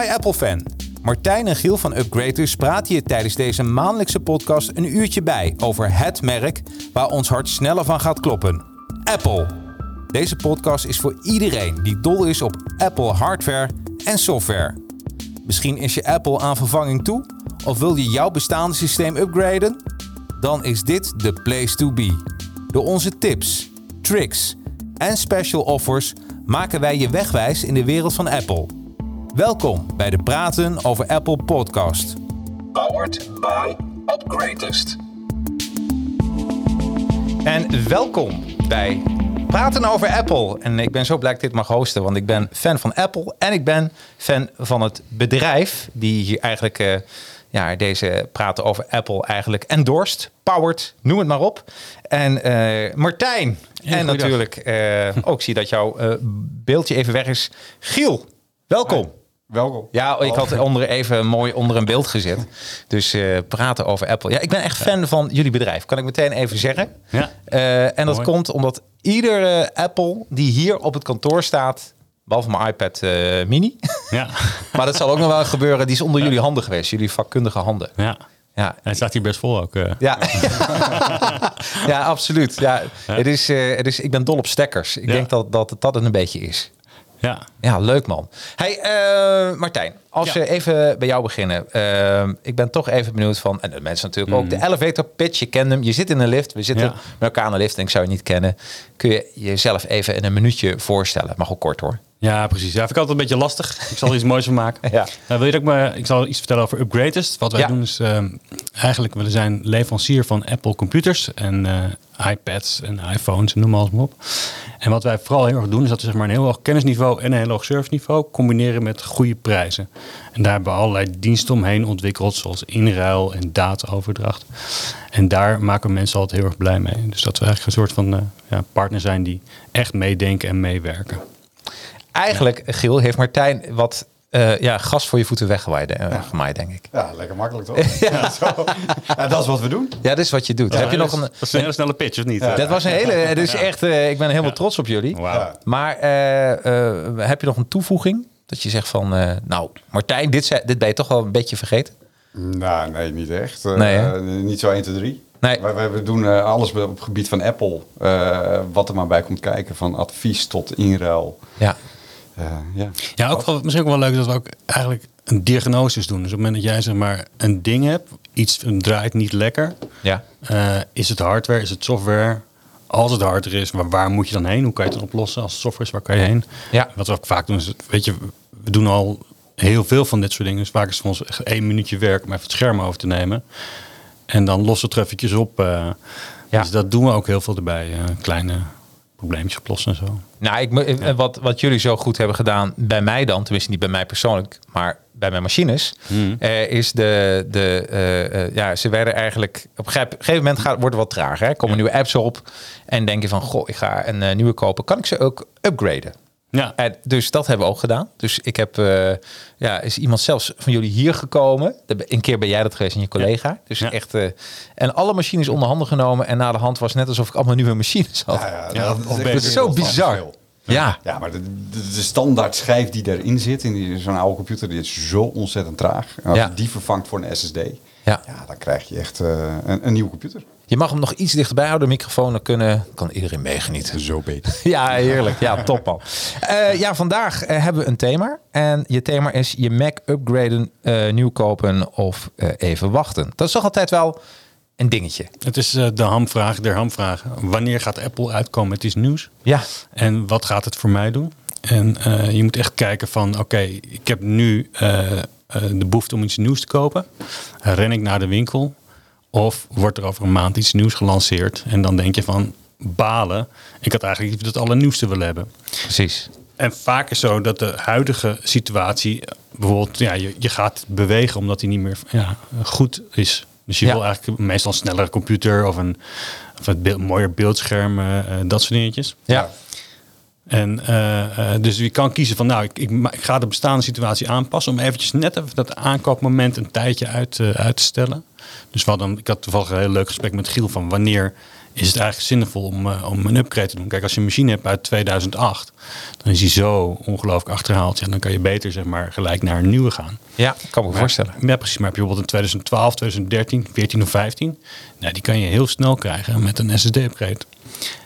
Hi Apple-fan. Martijn en Giel van Upgraders praten je tijdens deze maandelijkse podcast een uurtje bij over het merk waar ons hart sneller van gaat kloppen. Apple. Deze podcast is voor iedereen die dol is op Apple hardware en software. Misschien is je Apple aan vervanging toe of wil je jouw bestaande systeem upgraden? Dan is dit de place to be. Door onze tips, tricks en special offers maken wij je wegwijs in de wereld van Apple. Welkom bij de Praten over Apple podcast. Powered by Upgradest. En welkom bij Praten over Apple. En ik ben zo blij dat ik dit mag hosten, want ik ben fan van Apple en ik ben fan van het bedrijf die hier eigenlijk eh, ja, deze Praten over Apple eigenlijk endorsed, powered, noem het maar op. En eh, Martijn. en natuurlijk eh, ook zie dat jouw eh, beeldje even weg is. Giel, welkom. Welkom. Ja, ik had onder even mooi onder een beeld gezet. Dus eh, praten over Apple. Ja, ik ben echt fan van jullie bedrijf. Kan ik meteen even zeggen. Ja. Eh, en dat komt omdat iedere Apple die hier op het kantoor staat, behalve mijn iPad eh, mini, Ja. maar dat zal ook nog wel gebeuren, die is onder jullie handen geweest, jullie vakkundige handen. ja. Ja, En het staat hier best vol ook. eh. ja. ja, absoluut. Ja, het is, eh, het is, ik ben dol op stekkers. Ik Ja. denk dat, dat dat het een beetje is. Ja. Ja, leuk man. Hey, eh, Martijn, als Ja. we even bij jou beginnen. Eh, ik ben toch even benieuwd van, en de mensen natuurlijk ook, de elevator pitch, je kent hem. Je zit in een lift, we zitten. Ja. met elkaar in een lift en ik zou je niet kennen. Kun je jezelf even in een minuutje voorstellen? Mag ook kort hoor. Ja, precies. Ja, vind ik altijd een beetje lastig. Ik zal er iets moois van maken. Ja. Nou, wil je dat ik, me, ik zal iets vertellen over Upgradest. Wat wij Ja. doen is ehm, eigenlijk, we zijn leverancier van Apple computers en eh, iPads en iPhones en noem alles maar op. En wat wij vooral heel erg doen is dat we zeg maar, een heel hoog kennisniveau en een heel hoog serviceniveau combineren met goede prijzen. En daar hebben we allerlei diensten omheen ontwikkeld, zoals inruil en dataoverdracht. En daar maken we mensen altijd heel erg blij mee. Dus dat we eigenlijk een soort van eh, ja, partner zijn die echt meedenken en meewerken. Eigenlijk, Giel, heeft Martijn wat eh, ja, gas voor je voeten weggewaaid, eh, gemaaid, denk ik. Ja, lekker makkelijk toch? ja. Zo. ja, dat is wat we doen. Ja, dit is wat je doet. Heb je nog een... Dat is een hele snelle pitch, of niet? Dat was een hele... Het is echt... eh, ik ben helemaal trots op jullie. Wauw. Ja. Maar eh, eh, heb je nog een toevoeging? Dat je zegt van, eh, nou, Martijn, dit, zei- dit ben je toch wel een beetje vergeten? Nou, nee, niet echt. Eh, Nee, niet zo 1, 2, 3. Nee. Wij, wij doen eh, alles op het gebied van Apple. eh, wat er maar bij komt kijken. Van advies tot inruil. Ja. Eh, ja. Ja, ook wel, misschien ook wel leuk dat we ook eigenlijk een diagnosis doen. Dus op het moment dat jij zeg maar een ding hebt, iets draait niet lekker. Ja. eh, is het hardware, is het software? Als het hardware is, waar, waar moet je dan heen? Hoe kan je het dan oplossen? Als het software is, waar kan je heen? Ja. Wat we ook vaak doen is, weet je, we doen al heel veel van dit soort dingen. Dus vaak is het voor ons echt één minuutje werk om even het scherm over te nemen. En dan lossen we het er eventjes op. eh. Ja. Dus dat doen we ook heel veel erbij. eh, kleine probleempjes oplossen en zo. Nou, ik, wat, wat jullie zo goed hebben gedaan, bij mij dan, tenminste niet bij mij persoonlijk, maar bij mijn machines, eh, is de, de eh, eh, ja, ze werden eigenlijk, op een gege- gegeven moment gaat, wordt het wat trager. Hè? Komen nieuwe apps op en denk je van, goh, ik ga een nieuwe kopen. Kan ik ze ook upgraden? Ja, En dus dat hebben we ook gedaan. Dus ik heb, eh, ja, is iemand zelfs van jullie hier gekomen. Een keer ben jij dat geweest en je collega. Dus Ja. echt, eh, en alle machines onder handen genomen. En na de hand was net alsof ik allemaal nieuwe machines had. Ja, ja, Ja, dat, Dat is zo bizar. Ja, Ja, maar de, de, de standaard schijf die erin zit, in die- zo'n oude computer, die is zo ontzettend traag. En als Ja. je die vervangt voor een SSD, ja. ja, dan krijg je echt eh, een, een nieuwe computer. Je mag hem nog iets dichterbij houden, de microfoon. Dan kunnen, kan iedereen meegenieten. Zo beter. Ja, heerlijk. Ja, top man. Eh, ja, vandaag eh, hebben we een thema. En je thema is je Mac upgraden, eh, nieuw kopen of eh, even wachten. Dat is toch altijd wel een dingetje. Het is eh, de hamvraag der hamvragen. Wanneer gaat Apple uitkomen met iets nieuws? Ja, En wat gaat het voor mij doen? En eh, je moet echt kijken van, oké, ik heb nu de behoefte om iets nieuws te kopen. Ren ik naar de winkel? Of wordt er over een maand iets nieuws gelanceerd? En dan denk je van, balen. Ik had eigenlijk liever het allernieuwste willen hebben. precies. En vaak is zo dat de huidige situatie, eh, bijvoorbeeld, ja, je, je gaat bewegen omdat die niet meer ja, goed is. Dus je Ja. wil eigenlijk meestal een snellere computer of een, of een beeld, mooier beeldscherm, eh, eh, dat soort dingetjes. Ja, En eh, eh, dus je kan kiezen van, nou, ik, ik, ga de bestaande situatie aanpassen om eventjes net even dat aankoopmoment een tijdje uit, eh, uit te stellen. Dus we hadden, ik had toevallig een heel leuk gesprek met Giel van wanneer is het eigenlijk zinvol om, om een upgrade te doen. Kijk, als je een machine hebt uit 2008, dan is die zo ongelooflijk achterhaald. Ja, dan kan je beter zeg maar gelijk naar een nieuwe gaan. Ja, kan me Maar- voorstellen. Ja, precies. Maar heb je bijvoorbeeld in 2012, 2013, 14 of 15, nou, die kan je heel snel krijgen met een SSD-upgrade.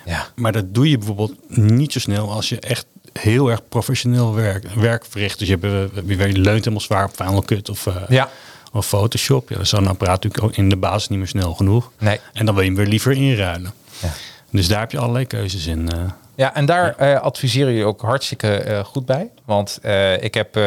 Ja. Maar dat doe je bijvoorbeeld niet zo snel als je echt heel erg professioneel werk, werk verricht. Dus je, hebt, eh, je leunt helemaal zwaar op Final Cut of, eh, Ja. of Photoshop. Ja, zo'n apparaat natuurlijk ook in de basis niet meer snel genoeg. Nee. En dan wil je hem weer liever inruilen. Ja. Dus daar heb je allerlei keuzes in. eh. Ja, en daar eh, adviseren jullie ook hartstikke goed bij. Want ik heb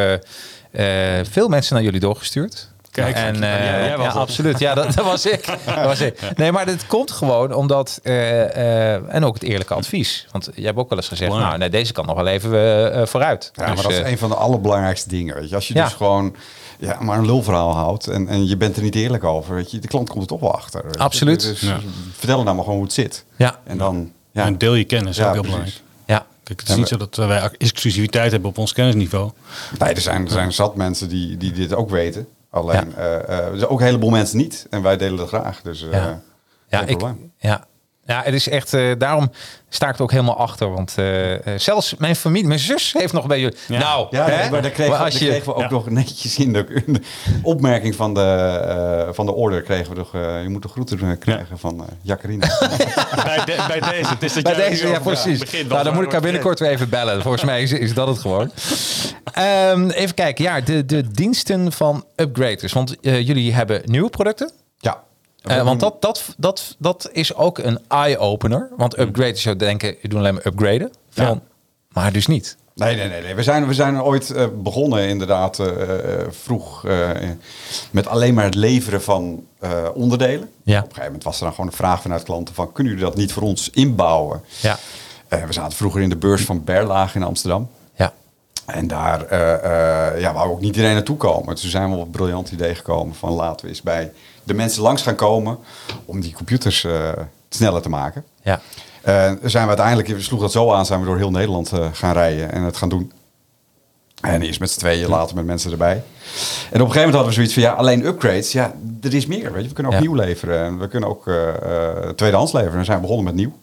veel mensen naar jullie doorgestuurd. Kijk, en, ja, eh, jij was ja, het. absoluut. Ja, dat, dat was ik. Dat was ik. Nee, maar dit komt gewoon omdat eh, eh, en ook het eerlijke advies. Want jij hebt ook wel eens gezegd, nou, nee, deze kan nog wel even vooruit. Ja, Dus, maar dat is een van de allerbelangrijkste dingen. Weet je. Als je Ja. dus gewoon ja, maar een lulverhaal houdt en, en je bent er niet eerlijk over, weet je, de klant komt er toch wel achter. Absoluut. Dus Ja. vertel nou maar gewoon hoe het zit. Ja. En dan, ja. En deel je kennis, Ja, ook heel precies. belangrijk. ja, Kijk, het is niet zo dat wij exclusiviteit hebben op ons kennisniveau. Nee, er zijn, er zijn zat mensen die, die dit ook weten. Alleen, eh, eh, zijn ook een heleboel mensen niet. En wij delen dat graag. Dus eh, Ja. Ja, ik, ja. Ja, het is echt, eh, daarom sta ik er ook helemaal achter. Want eh, eh, zelfs mijn familie, mijn zus heeft nog bij jullie. Ja. Nou, Ja, hè? maar daar kregen, Maar we- je, kregen we ook Ja. nog netjes in de, de opmerking van de, eh, van de order. Kregen we nog, eh, je moet de groeten krijgen van eh Jacqueline. bij, de- bij deze. Het is dat bij deze, ja precies. nou, dan moet ik haar binnenkort weer even bellen. Volgens mij is, is dat het gewoon. Ehm, even kijken, ja, de, de diensten van upgraders. Want jullie hebben nieuwe producten. ja. Eh, want dat, dat, dat, dat is ook een eye-opener. Want upgraders zou denken, je doet alleen maar upgraden. Van, Ja. Maar dus niet. Nee, nee, nee. nee. We, zijn, we zijn ooit eh, begonnen inderdaad eh, vroeg met alleen maar het leveren van onderdelen. Ja. Op een gegeven moment was er dan gewoon een vraag vanuit klanten van... kunnen jullie dat niet voor ons inbouwen? Ja, we zaten vroeger in de beurs van Berlage in Amsterdam. ja, En daar eh, eh, ja, wou ook niet iedereen naartoe komen. Toen zijn we op het briljant idee gekomen van laten we eens bij de mensen langs gaan komen om die computers eh, sneller te maken. ja. Eh, zijn we uiteindelijk, we sloeg dat zo aan, zijn we door heel Nederland eh, gaan rijden en het gaan doen. En eerst met z'n tweeën, later met mensen erbij. En op een gegeven moment hadden we zoiets van, ja, alleen upgrades, ja, er is meer, weet je. We kunnen ook Ja. nieuw leveren en we kunnen ook eh eh, tweedehands leveren. En zijn we begonnen met nieuw.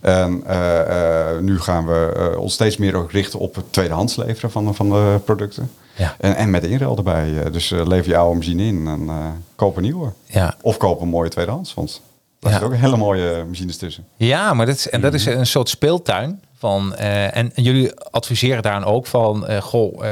En eh, eh, nu gaan we eh, ons steeds meer ook richten op het tweedehands leveren van, van de producten. Ja. En, en met inruil erbij. Dus lever je oude machine in en koop een nieuwe. ja. Of koop een mooie tweedehands, want daar Ja. zitten ook hele mooie machines tussen. Ja, maar dat is, en dat is een soort speeltuin. Van, en, en jullie adviseren daar ook van, goh,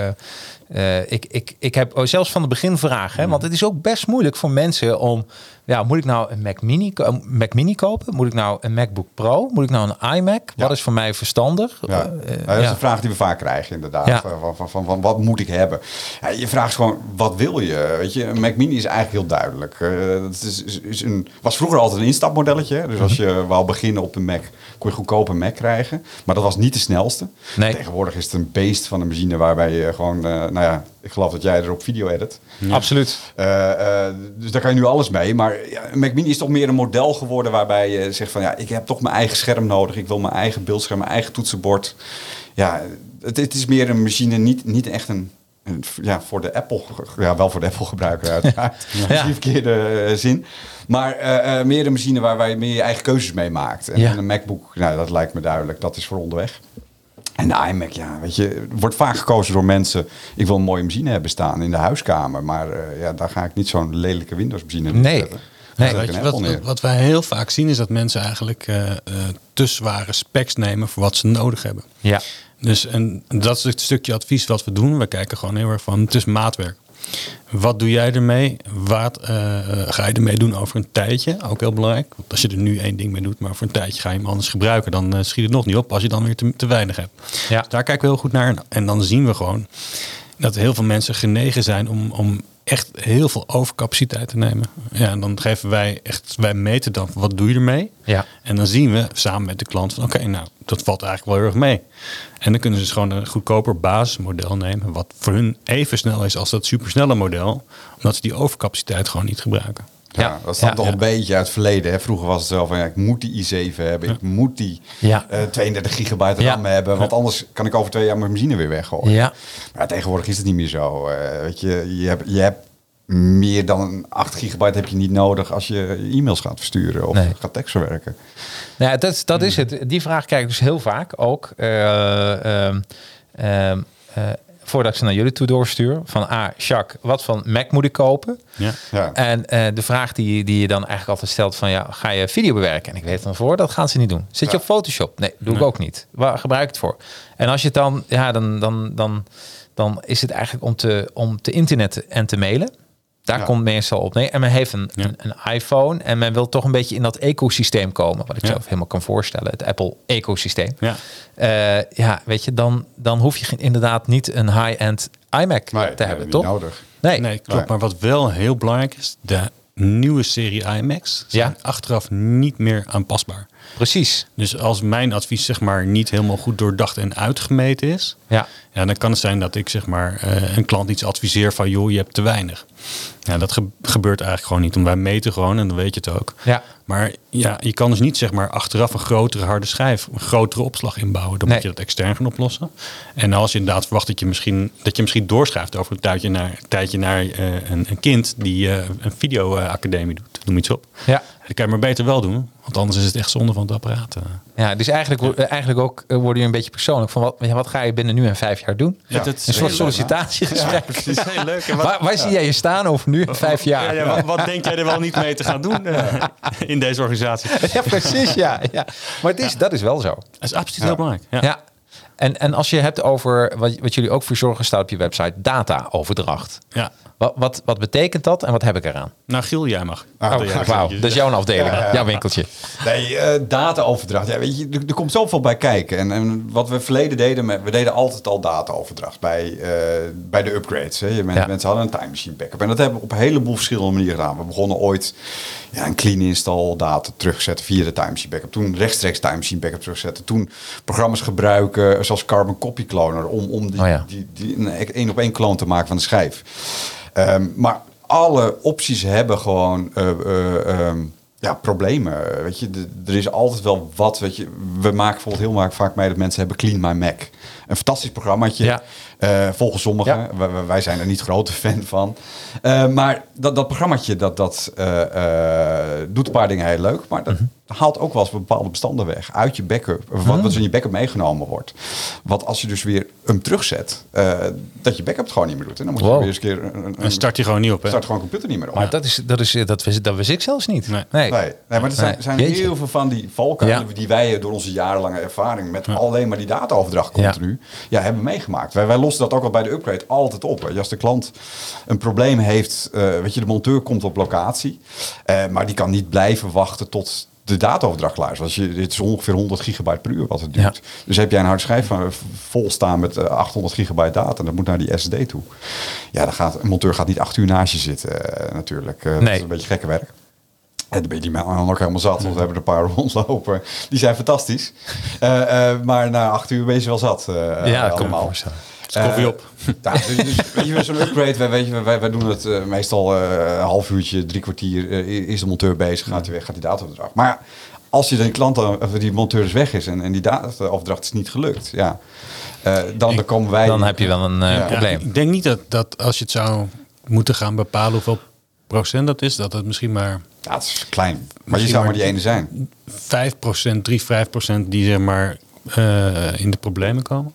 eh, ik, ik, ik heb zelfs van het begin vragen. Hè, want het is ook best moeilijk voor mensen om, ja, moet ik nou een Mac Mini, een Mac Mini kopen? Moet ik nou een MacBook Pro? Moet ik nou een iMac? Ja. Wat is voor mij verstandig? Ja, Eh, Nou, dat is ja. een vraag die we vaak krijgen, inderdaad. Van, van, van, van, wat moet ik hebben? Ja, je vraagt gewoon, wat wil je? Weet je, een Mac Mini is eigenlijk heel duidelijk. Eh, het is, is, is een, was vroeger altijd een instapmodelletje. Dus als je wou beginnen op een Mac, kon je goedkoop een Mac krijgen. Maar dat was niet de snelste. Nee. Tegenwoordig is het een beest van een machine waarbij je gewoon... eh, nou ja, ik geloof dat jij er op video edit. Absoluut. Eh, eh, dus daar kan je nu alles mee. Maar ja, een Mac Mini is toch meer een model geworden waarbij je zegt van ja, ik heb toch mijn eigen scherm nodig. Ik wil mijn eigen beeldscherm, mijn eigen toetsenbord. Ja, het, het is meer een machine, niet, niet echt een, ja, voor de Apple, ja, wel voor de Apple gebruiker uiteraard. Is die verkeerde zin. Maar eh, eh, meer een machine waar, waar je meer je eigen keuzes mee maakt. En Ja. een MacBook, nou, dat lijkt me duidelijk, dat is voor onderweg. En de iMac, ja, weet je, wordt vaak gekozen door mensen. Ik wil een mooie machine hebben staan in de huiskamer. Maar eh, ja, daar ga ik niet zo'n lelijke Windows machine Nee. zetten. Nee. Weet je, wat, wat, neer. wat wij heel vaak zien is dat mensen eigenlijk eh, eh, te zware specs nemen voor wat ze nodig hebben. Ja. Dus en dat is het stukje advies wat we doen. We kijken gewoon heel erg van, het is maatwerk. Wat doe jij ermee? Wat eh, ga je ermee doen over een tijdje? Ook heel belangrijk. Want als je er nu één ding mee doet, maar voor een tijdje ga je hem anders gebruiken, dan eh, schiet het nog niet op als je dan weer te, te weinig hebt. Ja. Dus daar kijken we heel goed naar. En dan zien we gewoon dat heel veel mensen genegen zijn om, om echt heel veel overcapaciteit te nemen. Ja, en dan geven wij echt, wij meten dan, wat doe je ermee? Ja. En dan zien we samen met de klant van oké, nou, dat valt eigenlijk wel heel erg mee. En dan kunnen ze dus gewoon een goedkoper basismodel nemen, wat voor hun even snel is als dat supersnelle model, omdat ze die overcapaciteit gewoon niet gebruiken. Ja, Ja. dat staat Ja. toch Ja. een beetje uit het verleden. Hè? Vroeger was het wel van, ja, ik moet die i7 hebben. Ik moet die Ja. eh, 32 gigabyte. RAM hebben. Want anders kan ik over twee jaar mijn machine weer weggooien. Ja. Maar tegenwoordig is het niet meer zo. Eh, weet je, je hebt, je hebt meer dan 8 gigabyte heb je niet nodig als je e-mails gaat versturen of Nee. gaat tekstverwerken. Nou, ja, dat, is- dat is het. Die vraag krijg ik dus heel vaak ook. eh, voordat ik ze naar jullie toe doorstuur. Van, ah, Jacques, wat van Mac moet ik kopen? Ja. Ja. En eh, de vraag die, die je dan eigenlijk altijd stelt van, ja, ga je video bewerken? En ik weet dan voor, dat gaan ze niet doen. Zit je op Photoshop? Nee, doe ik ook niet. Waar gebruik ik het voor? En als je het dan, ja, dan, dan, dan, dan is het eigenlijk om te, om te internetten en te mailen. Daar Ja. komt meestal op neer. En men heeft een, Ja. een, een iPhone en men wil toch een beetje in dat ecosysteem komen. Wat ik Ja. zelf helemaal kan voorstellen. Het Apple ecosysteem. Ja. Eh, ja, weet je, dan, dan hoef je inderdaad niet een high-end iMac Nee, te hebben, toch? nodig. Nee. Nee, klopt. Maar wat wel heel belangrijk is, de nieuwe serie iMacs zijn Ja. achteraf niet meer aanpasbaar. Precies. Dus als mijn advies zeg maar niet helemaal goed doordacht en uitgemeten is, Ja. ja, dan kan het zijn dat ik zeg maar eh, een klant iets adviseer van joh, je hebt te weinig. Ja, dat ge- gebeurt eigenlijk gewoon niet. Want wij meten gewoon en dan weet je het ook. Ja. Maar ja, je kan dus niet zeg maar achteraf een grotere harde schijf, een grotere opslag inbouwen. Dan Nee. moet je dat extern gaan oplossen. En als je inderdaad verwacht dat je misschien, dat je misschien doorschrijft over een tijdje naar, tijdje naar eh, een, een kind die eh, een videoacademie doet, noem iets op. Ja. Dat kan je maar beter wel doen, want anders is het echt zonde van het apparaat. Ja, dus eigenlijk, eh, eigenlijk ook eh, worden je een beetje persoonlijk. Van wat, ja, wat ga je binnen nu en vijf jaar doen? Ja, dat is Een soort sollicitatiegesprek. Is heel leuk. En wat- waar waar zie jij je staan over nu en vijf jaar? Ja, ja, wat, wat denk jij er wel niet mee te gaan doen eh, in deze organisatie? Dat Ja, precies, ja. ja. Maar het is, dat is wel zo. is absoluut heel belangrijk. Ja. En, en als je het over, wat, wat jullie ook voor zorgen staat op je website, data-overdracht. Ja. Wat, wat, wat betekent dat en wat heb ik eraan? Nou, Giel, jij mag. Ah, oh, wauw, dat is jouw afdeling, Ja, ja, ja. jouw winkeltje. Nee, eh, dataoverdracht. Ja, weet je, er, er komt zoveel bij kijken. En, en wat we verleden deden, met, we deden altijd al dataoverdracht bij, eh, bij de upgrades. Hè. Mensen hadden een time machine backup. En dat hebben we op een heleboel verschillende manieren gedaan. We begonnen ooit ja, een clean install data terugzetten via de time machine backup. Toen rechtstreeks time machine backup terugzetten. Toen programma's gebruiken zoals Carbon Copy Cloner om, om die, Oh ja. die, die, een één op één kloon te maken van de schijf. Ehm, maar alle opties hebben gewoon eh, eh, ehm, ja, problemen. Weet je, de- er is altijd wel wat. Weet je, we maken bijvoorbeeld heel vaak- vaak mee dat mensen hebben Clean My Mac. Een fantastisch programmaatje. Ja. eh, volgens sommigen. Ja. Wij, zijn er niet grote fan van. Maar dat, dat programmaatje dat, dat, doet een paar dingen heel leuk. Maar dat haalt ook wel eens bepaalde bestanden weg. Uit je backup. Of wat, wat in je backup meegenomen wordt. Wat als je dus weer hem terugzet. eh, dat je backup het gewoon niet meer doet. En dan moet je Wow. weer eens een keer... Een, een, Dan start je gewoon niet op. Hè? start gewoon computer niet meer op. Maar dat, is, dat, is, dat, wist, dat wist ik zelfs niet. Nee. Nee, nee maar er zijn, Nee. zijn Jeetje. heel veel van die valkuilen Ja. die wij door onze jarenlange ervaring met alleen maar die dataoverdracht continu ja. hebben meegemaakt. Wij, wij lossen dat ook al bij de upgrade altijd op. Je, Als de klant een probleem heeft, eh, weet je, de monteur komt op locatie, eh, maar die kan niet blijven wachten tot de dataoverdracht klaar is. Als je, dit is ongeveer 100 gigabyte per uur wat het duurt. Ja. Dus heb jij een harde schijf van, vol staan met eh, 800 gigabyte data en dat moet naar die SSD toe. Ja, dan gaat, een monteur gaat niet acht uur naast je zitten eh, natuurlijk. Eh, Dat Nee. is een beetje gekke werk. En dan ben je die man ook helemaal zat, want we hebben er een paar rondlopen. Die zijn fantastisch. Eh, eh, maar na acht uur ben je wel zat. eh, Ja, allemaal. voorstellen. Koffie Eh, op. Ja, dus, dus weet je, zo'n upgrade, wij, weet je, wij, wij doen het eh, meestal eh, een half uurtje, drie kwartier. is de monteur bezig, gaat hij weg, gaat die dataoverdracht. Maar als je de klant, dan- of die monteur dus weg is en, en die dataoverdracht is niet gelukt, ja, eh, dan, dan komen wij. Dan heb je wel een Ja. Ja, probleem. ik denk niet dat, dat als je het zou moeten gaan bepalen hoeveel procent dat is, dat het misschien maar Ja, het is klein, maar je zou maar die ene zijn. 5%, 3, 5% die zeg maar eh, in de problemen komen.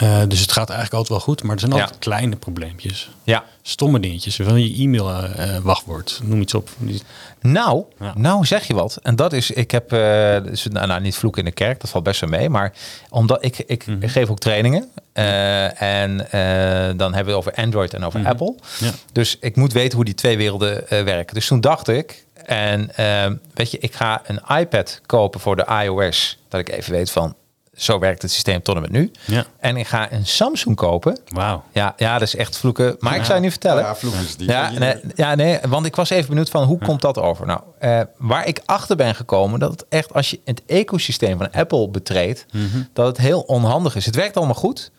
Eh, dus het gaat eigenlijk altijd wel goed, maar er zijn Ja. altijd kleine probleempjes. Ja. Stomme dingetjes, van je e-mail eh, eh, wachtwoord, noem iets op. Nou, Ja. nou zeg je wat. En dat is, ik heb, dus, nou, nou, niet vloeken in de kerk, dat valt best wel mee. Maar omdat ik, ik, Mhm. geef ook trainingen. en dan hebben we het over Android en over Apple. Mhm. Ja. Dus ik moet weten hoe die twee werelden werken. Dus toen dacht ik, en weet je, ik ga een iPad kopen voor de iOS. Dat ik even weet van, zo werkt het systeem tot en met nu. Ja. En ik ga een Samsung kopen. Wauw. Ja, ja, dat is echt vloeken. Maar ik zou je niet vertellen. Ja, vloek is die. Ja, nee, ja, nee, want ik was even benieuwd van hoe komt dat over? Nou, eh, waar ik achter ben gekomen, dat het echt als je het ecosysteem van Apple betreedt, dat het heel onhandig is. Het werkt allemaal goed,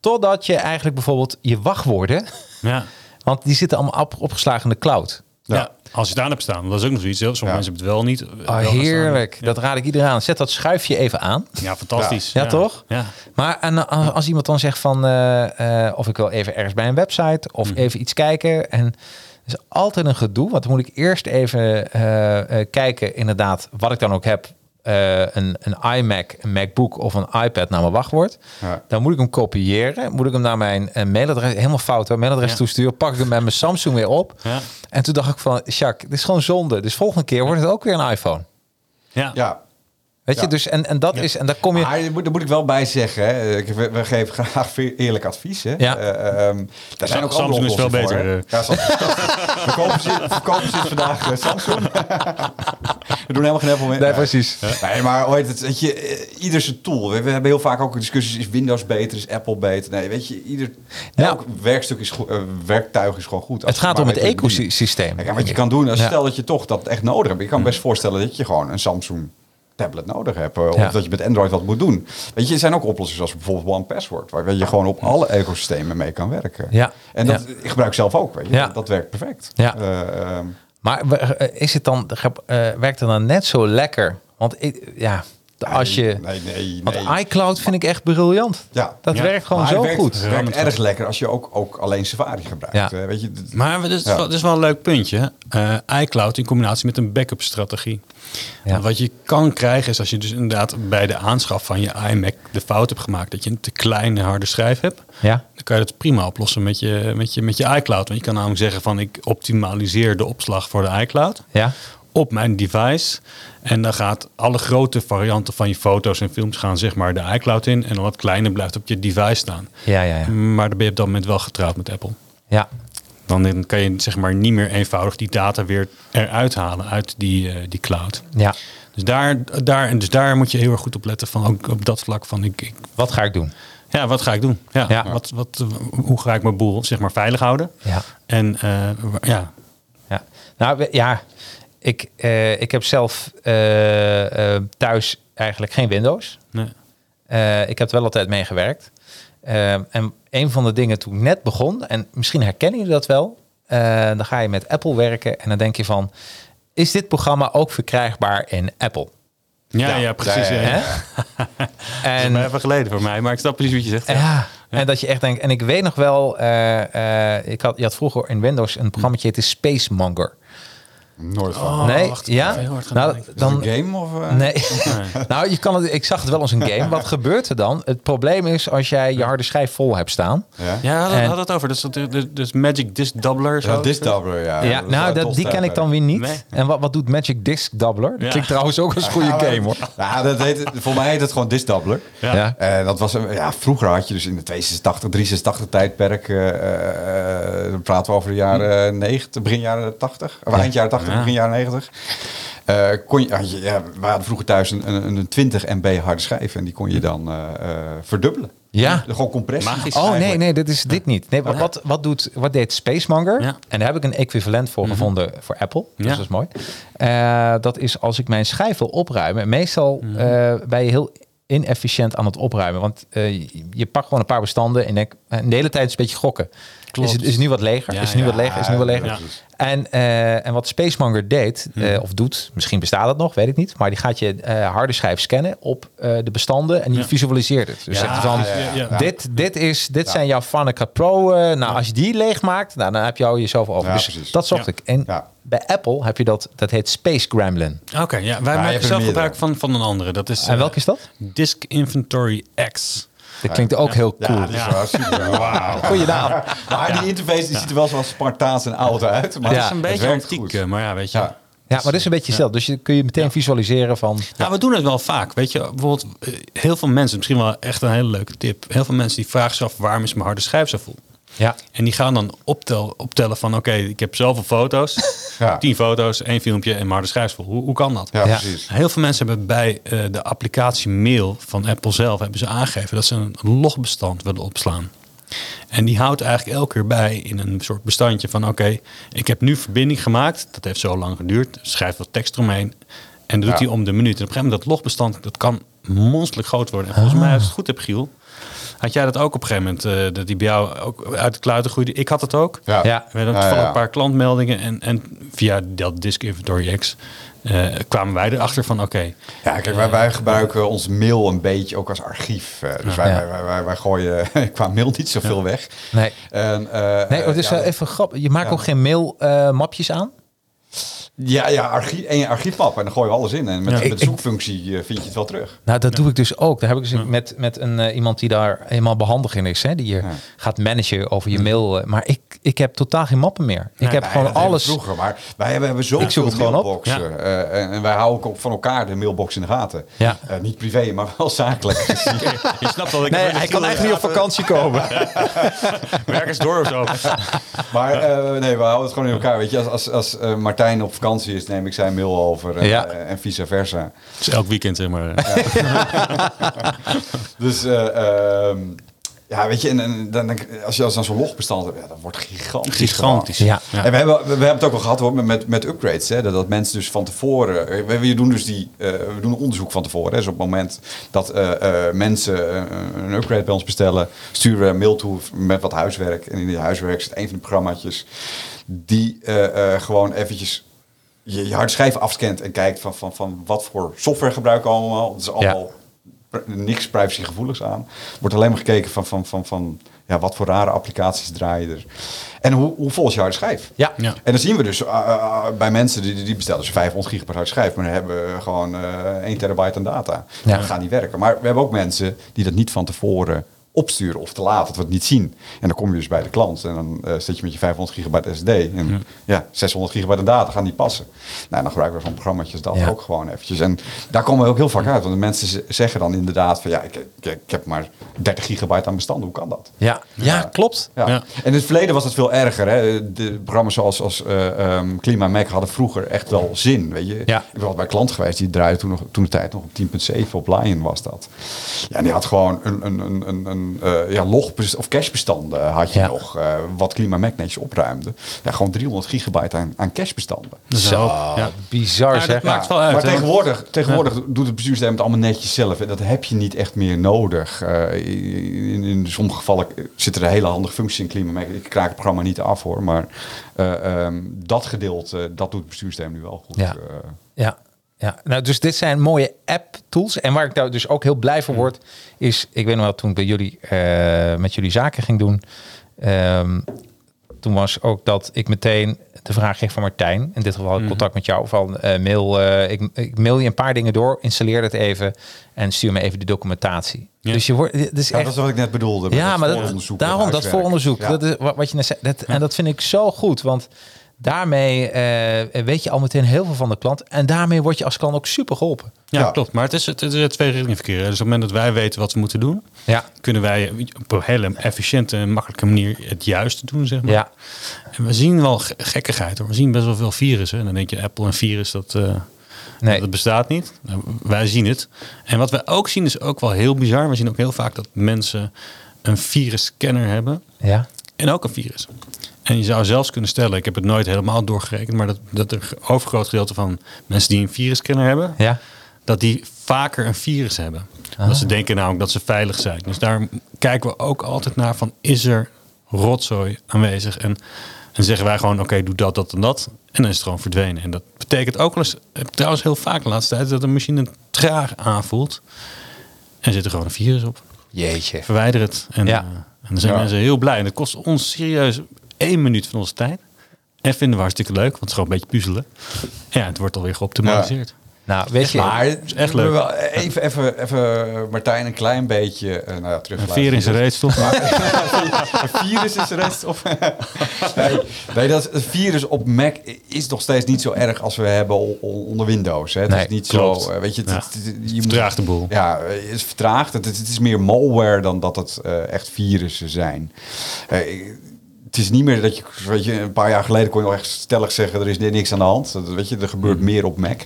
totdat je eigenlijk bijvoorbeeld je wachtwoorden, Ja. want die zitten allemaal op, opgeslagen in de cloud. Ja. als je het aan hebt staan. Dat is ook nog zoiets. Sommige Ja. mensen hebben het wel niet. Wel gaan staan. heerlijk. Dat raad ik iedereen aan. Zet dat schuifje even aan. Ja, fantastisch. Ja, toch? Ja. Maar en als, als iemand dan zegt van... eh, eh, of ik wil even ergens bij een website... of Mhm. even iets kijken... en is altijd een gedoe. Want dan moet ik eerst even eh, eh, kijken... inderdaad, wat ik dan ook heb... eh, een, een iMac, een MacBook of een iPad naar mijn wachtwoord. Ja. Dan moet ik hem kopiëren. Moet ik hem naar mijn eh, mailadres, helemaal fout, hoor, mailadres Ja. toesturen. Pak ik hem met mijn Samsung weer op. Ja. En toen dacht ik van, Jacques, dit is gewoon zonde. Dus volgende keer wordt het ook weer een iPhone. Ja. Ja, Weet je, Ja. dus en, en dat is, en daar kom je. Maar daar moet, daar moet ik wel bij zeggen, hè. Ik- we, we geven graag eerlijk advies. Hè. Ja. Eh, ehm, daar zijn ook Samsung is veel beter, voor, hè. Ja, Samsung. verkopen, ze, verkopen ze vandaag eh, Samsung. we doen helemaal geen Apple meer. Nee, precies. Nee, maar hoe heet het, weet je, eh, ieder zijn tool. We, we hebben heel vaak ook discussies, is Windows beter, is Apple beter? Nee, weet je, ieder, Ja. elk werkstuk is goed, eh, werktuig is gewoon goed. Het gaat om het ecosysteem. Kijk, en wat je kan doen, als Ja. stel dat je toch dat echt nodig hebt. Je kan best voorstellen dat je gewoon een Samsung tablet nodig hebt. eh, Of Ja. dat je met Android wat moet doen. Weet je, er zijn ook oplossingen zoals bijvoorbeeld One Password. Waar je gewoon op alle ecosystemen mee kan werken. Ja. En dat Ja. ik gebruik zelf ook. Weet je. Ja. Dat, dat werkt perfect. Ja. Eh, ehm, Maar eh, is het dan, eh, werkt het dan net zo lekker? Want ik, ja, als je. Nee, nee, Want iCloud vind ik echt briljant. Ja. Dat Ja. werkt gewoon Maar zo werkt, goed. Het werkt erg lekker als je ook, ook alleen Safari gebruikt. Ja. Eh, weet je, Maar het is, Ja. wel, is wel een leuk puntje. Eh, iCloud in combinatie met een backup strategie. Ja. Wat je kan krijgen is als je dus inderdaad bij de aanschaf van je iMac de fout hebt gemaakt dat je een te kleine harde schijf hebt. Ja. Dan kan je dat prima oplossen met je, met je, met je iCloud. Want je kan namelijk zeggen van ik optimaliseer de opslag voor de iCloud Ja. Op mijn device. En dan gaat alle grote varianten van je foto's en films gaan zeg maar de iCloud in. En dan wat kleine blijft op je device staan. Ja, ja, ja. Maar dan ben je op dat moment wel getrouwd met Apple. Ja. Dan kan je zeg maar niet meer eenvoudig die data weer eruit halen uit die, eh, die cloud. ja. Dus daar, daar, en dus daar moet je heel erg goed op letten van ook op dat vlak van ik, ik Wat ga ik doen? ja, wat ga ik doen? Ja, Ja. Wat, wat, hoe ga ik mijn boel zeg maar veilig houden? Ja. En eh, ja, Ja, nou ja, ik, eh, ik heb zelf eh, eh, thuis eigenlijk geen Windows. nee. Eh, ik heb er wel altijd mee gewerkt. En een van de dingen toen ik net begon, en misschien herkennen jullie dat wel, eh, dan ga je met Apple werken en dan denk je van, is dit programma ook verkrijgbaar in Apple? Ja, ja, Ja, precies. ja, Ja, ja, Hè? Dat is En maar even geleden voor mij, maar ik snap precies wat je zegt. Ja. En dat je echt denkt, en ik weet nog wel, eh, eh, ik had, je had vroeger in Windows een programma heette Space Monger. Nooit van. Oh, nee, wacht, ik ja. Nou, nadenken. Is het dan, een game of... eh? Nee. nou, je kan het, ik zag het wel als een game. Wat gebeurt er dan? Het probleem is als jij je harde schijf vol hebt staan. Ja? Ja, had, En- had het over. Dus, dat- dus, dus Magic Disk Doubler. Zo. Ja, Disk Doubler, ja. Ja, Dat nou, dat, die ken ik dan weer niet. Nee. En wat, wat doet Magic Disc Doubler? Dat Ja. klinkt trouwens ook als een goede game hoor. Ja, dat heet, voor mij heet het gewoon Disk Doubler. Ja. Ja. Eh, dat was, een- ja, vroeger had je dus in de 286, 386 tijdperk, eh, eh, dan praten we over de jaren 90, begin jaren 80, of eind jaren 80, Ja. begin jaren 90. Eh, kon je, ja, we hadden vroeger thuis een, een, een 20 MB harde schijf en die kon je dan eh, eh, verdubbelen. Ja. Gewoon compressie. Magisch. Oh nee, eigenlijk. nee, dit is dit niet. Nee, wat, wat, wat, doet, wat deed Spacemonger? Ja. En daar heb ik een equivalent voor gevonden voor Apple. Dus Ja. dat is mooi. Eh, dat is als ik mijn schijf wil opruimen. Meestal eh, ben je heel inefficiënt aan het opruimen. Want eh, je, pakt gewoon een paar bestanden en denk, en de hele tijd is een beetje gokken. Klopt. Is het, is nu wat leger? Ja, is nu ja. wat leger? Is nu wat leger? Ja. En, eh, en wat Spacemonger deed, eh, of doet, misschien bestaat het nog, weet ik niet. Maar die gaat je eh, harde schijf scannen op eh, de bestanden en die visualiseert het. Dus zegt van, dit, dit, is, dit zijn jouw Fanica Pro. eh, nou, als je die leeg maakt, nou, dan heb je al jezelf over. Dus dat zocht ik. En. Bij Apple heb je dat, dat heet Space Gremlin. Oké, ja, wij maken zelf gebruik van, van een andere. Dat is En eh, welke is dat? Disk Inventory X. Dat klinkt ook heel cool. Ja, dat is wel super. Wauw. Goeie naam. Maar die interface die ziet er wel zoals Spartaans en oud uit. Maar Ja. Het is een beetje antiek, maar ja, weet je. Ja. Ja, maar dat is een beetje hetzelfde. Dus je kun je meteen visualiseren van... Nou, we doen het wel vaak. Weet je, bijvoorbeeld eh, heel veel mensen, misschien wel echt een hele leuke tip. Heel veel mensen die vragen zich af waarom is mijn harde schijf zo vol? Ja, En die gaan dan optel, optellen van oké, ik heb zoveel foto's. Ja. Tien foto's, één filmpje en schijf is vol. Hoe, hoe kan dat? Ja, Ja. precies. Heel veel mensen hebben bij eh, de applicatie mail van Apple zelf hebben ze aangegeven dat ze een logbestand willen opslaan. En die houdt eigenlijk elke keer bij in een soort bestandje van oké, ik heb nu verbinding gemaakt. Dat heeft zo lang geduurd. Schrijf wat tekst eromheen. En dat doet Ja. hij om de minuut. En op een gegeven moment dat logbestand, dat kan monsterlijk groot worden. En volgens mij, als ik het goed heb, Giel, Had jij dat ook op een gegeven moment, eh, dat die bij jou ook uit de kluiten groeide? Ik had het ook. Ja. Ja. We hadden Ja, toevallig ja. een paar klantmeldingen en, en via dat Disk Inventory X eh, kwamen wij erachter van oké, Ja, kijk, wij, wij gebruiken ons mail een beetje ook als archief. eh, dus wij, Ja. wij, wij, wij, gooien qua mail niet zoveel weg. Nee. En, eh, Nee, het is ja, wel even grappig. Je maakt Ja. ook geen mailmapjes aan? Ja, ja archief, één archiefmap en dan gooien we alles in. En met, Ja. met Ik- de zoekfunctie eh, vind je het wel terug. Nou, dat doe ik dus ook. Daar heb ik dus met, met een, eh, iemand die daar helemaal behandig in is. Hè, die je Ja. gaat managen over je mail. eh, Maar ik, ik heb totaal geen mappen meer. Ik heb gewoon dat alles. Vroeger, maar wij hebben, hebben zo Ik zoek het gewoon op. mailboxen. en, en wij houden ook van elkaar de mailbox in de gaten. Ja. Eh, niet privé, maar wel zakelijk. je snapt wel. Ik Nee, hij kan echt niet op vakantie komen. Werk eens door of zo. maar eh, nee, we houden het gewoon in elkaar. Weet je, als, als, als eh, Martijn op vakantie is, neem ik zijn mail over. En, Ja. eh, en vice versa. Dus elk weekend zeg maar. Dus eh, ehm, ja, weet je, en, en dan, dan- als je als dan zo'n logbestand hebt, ja, dat wordt gigantisch. Gigantisch. Ja. En we hebben, we, we hebben het ook al gehad hoor, met, met upgrades. Hè, dat, dat mensen dus van tevoren. eh, We, we doen dus die. eh, we doen een onderzoek van tevoren. Hè, dus op het moment dat eh, eh, mensen eh, een upgrade bij ons bestellen, sturen we een mail toe met wat huiswerk. En in die huiswerk zit een van de programma's die eh, eh, gewoon eventjes je, je harde schijf afscant en kijkt van, van, van wat voor software gebruiken we allemaal. Het is allemaal pr- niks privacygevoeligs aan. Er wordt alleen maar gekeken van, van, van, van ja, wat voor rare applicaties draaien er. En hoe, hoe vol is je harde schijf? Ja. Ja. En dan zien we dus uh, uh, bij mensen die, die bestellen dus 500 gigabyte harde schijf, maar dan hebben we gewoon uh, 1 terabyte aan data. Ja. Dat gaat niet werken. Maar we hebben ook mensen die dat niet van tevoren opsturen of te laat, dat we het niet zien. En dan kom je dus bij de klant en dan uh, zit je met je 500 gigabyte SD en ja, ja 600 gigabyte data gaan niet passen. Nou, dan gebruiken we van programma's dat Ja. ook gewoon eventjes. En daar komen we ook heel vaak uit, want de mensen zeggen dan inderdaad van ja, ik, ik, ik heb maar 30 gigabyte aan bestanden, hoe kan dat? Ja, ja, klopt. Ja. Ja. En in het verleden was het veel erger. Hè? De programma's zoals als, uh, um, Klima Mac hadden vroeger echt wel zin. Weet je? Ja. Ik ben al bij klant geweest, die draaide toen, nog, toen de tijd nog op 10.7 op Lion was dat. Ja, en die had gewoon een, een, een, een, een uh, ja, log- of cachebestanden had je Ja. nog. Uh, wat netjes opruimde. Ja, gewoon 300 gigabyte aan, aan cachebestanden. Zo, Ja. bizar Ja, zeg. dat maakt wel uit. Maar hè? tegenwoordig, tegenwoordig doet het bestuurssysteem het allemaal netjes zelf. En dat heb je niet echt meer nodig. Uh, in, in sommige gevallen zitten er hele handige functies in Klimaat. Ik kraak het programma niet af hoor. Maar uh, um, dat gedeelte, dat doet het bestuurssysteem nu wel goed. Ja. ja. Ja, nou, dus dit zijn mooie app-tools. En waar ik daar dus ook heel blij van word, is... Ik weet nog wel, toen ik bij jullie, uh, met jullie zaken ging doen... Um, toen was ook dat ik meteen de vraag kreeg van Martijn. In dit geval contact met jou van uh, mail. Uh, ik, ik, mail je een paar dingen door, installeer het even en stuur me even de documentatie. Ja. Dus je wordt. Dit is ja, echt, dat is wat ik net bedoelde. Ja, maar dat, daarom dat vooronderzoek. Ja. Dat is wat je net zei. Dat, en dat vind ik zo goed, want daarmee uh, weet je al meteen heel veel van de klant. En daarmee word je als klant ook super geholpen. Ja, ja. klopt. Maar het is, het is twee richtingen verkeer. Dus op het moment dat wij weten wat we moeten doen, ja. kunnen wij op een hele efficiënte en makkelijke manier het juiste doen, zeg maar. Ja. En we zien wel gekkigheid hoor. We zien best wel veel virussen. En dan denk je, Apple en virus, dat, uh, nee. dat bestaat niet. Nou, wij zien het. En wat we ook zien is ook wel heel bizar. We zien ook heel vaak dat mensen een virusscanner hebben. Ja. En ook een virus. En je zou zelfs kunnen stellen, ik heb het nooit helemaal doorgerekend, maar dat, dat er overgroot gedeelte van mensen die een virusscanner hebben, ja. dat die vaker een virus hebben. Ah. Dat ze denken namelijk dat ze veilig zijn. Dus daar kijken we ook altijd naar van, is er rotzooi aanwezig? En, en zeggen wij gewoon, oké, okay, doe dat, dat en dat. En dan is het gewoon verdwenen. En dat betekent ook wel eens, trouwens heel vaak de laatste tijd, dat een machine traag aanvoelt. En zit er gewoon een virus op. Jeetje. Verwijder het. En, ja. uh, en dan zijn ja. mensen heel blij. En dat kost ons serieus één minuut van onze tijd. En vinden we hartstikke leuk, want het is gewoon een beetje puzzelen. Ja, het wordt alweer geoptimaliseerd. Ja. Nou, weet je, maar het is echt leuk. Wel even, even, even Martijn een klein beetje, uh, nou ja, terug. Een veer in zijn reetstof. een virus reetstof. nee, nee, dat het virus op Mac is nog steeds niet zo erg als we hebben onder Windows. Hè. Het nee, is niet klopt. zo, uh, weet je, ja. het, het, je vertraagt de boel. Ja, het is vertraagd. Het, het is meer malware dan dat het uh, echt virussen zijn. Uh, het is niet meer dat je, weet je, een paar jaar geleden kon je nog echt stellig zeggen, er is niks aan de hand. Dat, weet je, er gebeurt mm. meer op Mac.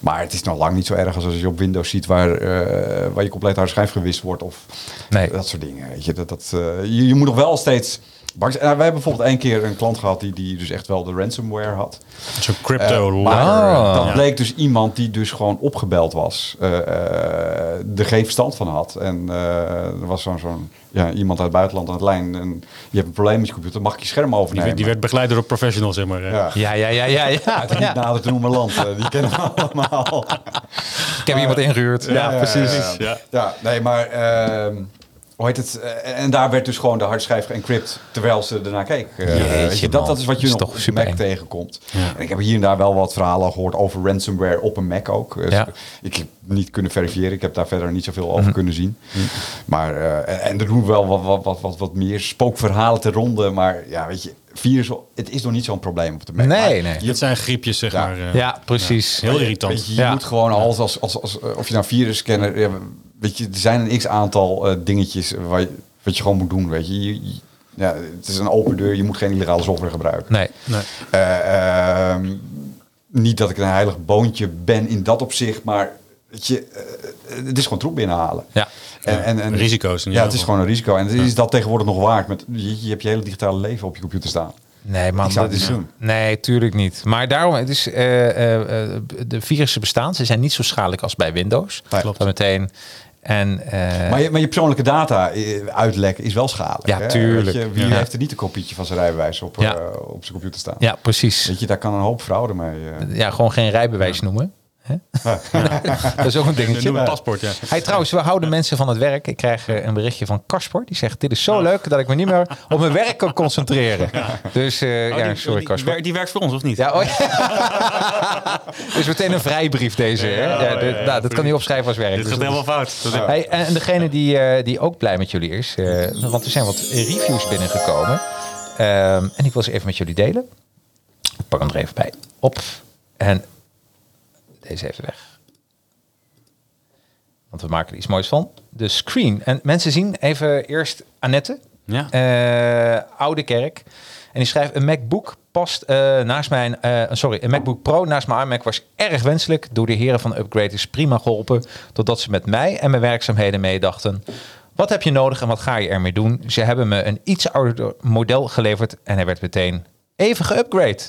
Maar het is nog lang niet zo erg als als je op Windows ziet waar, uh, waar je compleet harde schijf gewist wordt of nee. dat soort dingen. Weet je, dat, dat, uh, je, je, moet nog wel steeds nou, wij hebben bijvoorbeeld één keer een klant gehad die, die dus echt wel de ransomware had. Zo'n crypto Eh, lawyer. maar Oh. dat bleek dus iemand die dus gewoon opgebeld was. eh, eh, er geen verstand van had. En eh, er was zo'n zo'n ja, iemand uit het buitenland aan het lijn. En je hebt een probleem met je computer, mag ik je scherm Die, overnemen? werd- die werd begeleid door een professional, zeg maar. eh. ja. Ja, ja, ja, ja. ja, Uit niet nader te noemen land. eh, die kennen we allemaal. Ik heb iemand ingehuurd. Ja, precies. Ja, Ja. ja, nee, maar... ehm, hoe heet het? Eh, en daar werd dus gewoon de hardschijf geëncrypt terwijl ze ernaar keek. Eh, Jeetje, weet je, dat, dat is wat je is nog toch op super Mac eng. tegenkomt. Ja. En ik heb hier en daar wel wat verhalen gehoord over ransomware op een Mac ook. Dus Ja. Ik heb niet kunnen verifiëren. Ik heb daar verder niet zoveel over Mhm. kunnen zien. Maar, eh, en, er doen wel wat, wat, wat, wat, wat meer spookverhalen te ronde. Maar ja, weet je, virus, het is nog niet zo'n probleem op de Mac. Nee, Maar nee. je- Het zijn griepjes, zeg Ja. maar. eh. Ja, precies. Heel irritant. Weet je, je Ja. moet gewoon als, als, als, als, eh, of je nou virusscanner, ja, weet je, er zijn een x aantal eh, dingetjes waar je, wat je gewoon moet doen, weet je. Je- je- ja, het is een open deur, je moet geen illegale software gebruiken. Nee. Nee. Eh, ehm, niet dat ik een heilig boontje ben in dat opzicht, maar weet je, eh, het is gewoon troep binnenhalen. Ja. En, en, en, Risico's Ja, het is gewoon een risico. En is dat tegenwoordig nog waard? Met, je, je hebt je hele digitale leven op je computer staan. Nee, man, dat is. doen. Nee, tuurlijk niet. Maar daarom, het is, de virussen bestaan. Ze zijn niet zo schadelijk als bij Windows. Nee. Klopt. Dat meteen. En, eh, Maar je, maar je persoonlijke data eh, uitlekken is wel schadelijk. Ja, hè? tuurlijk. Je, wie Ja. heeft er niet een kopietje van zijn rijbewijs op, Ja. eh, op zijn computer staan? ja, precies. Weet je, daar kan een hoop fraude mee. Ja, gewoon geen rijbewijs noemen. Dat is ook een dingetje. Noem het paspoort, ja. Hey, trouwens, we houden mensen van het werk. Ik krijg eh, een berichtje van Kasper. Die zegt, dit is zo leuk dat ik me niet meer op mijn werk kan concentreren. Dus eh, Oh, ja, die- sorry Kasper. Die werkt voor ons, of niet? Ja, oh, ja. dus meteen een vrijbrief deze. Hè? Nou, dat kan hij opschrijven als werk. Dit Dus gaat is- helemaal fout. Is- Hey, en degene die, eh, die ook blij met jullie is, want er zijn wat reviews binnengekomen. Ehm, en ik wil ze even met jullie delen. Ik pak hem er even bij op. En deze even weg. Want we maken er iets moois van. De screen. En mensen zien even eerst Annette. Ja. Eh, oude kerk. En die schrijft: Een MacBook past eh, naast mijn. eh, sorry, een MacBook Pro naast mijn iMac was erg wenselijk. Door de heren van Upgrade is prima geholpen. Totdat ze met mij en mijn werkzaamheden meedachten. Wat heb je nodig en wat ga je ermee doen? Ze hebben me een iets ouder model geleverd en hij werd meteen even geupgrade.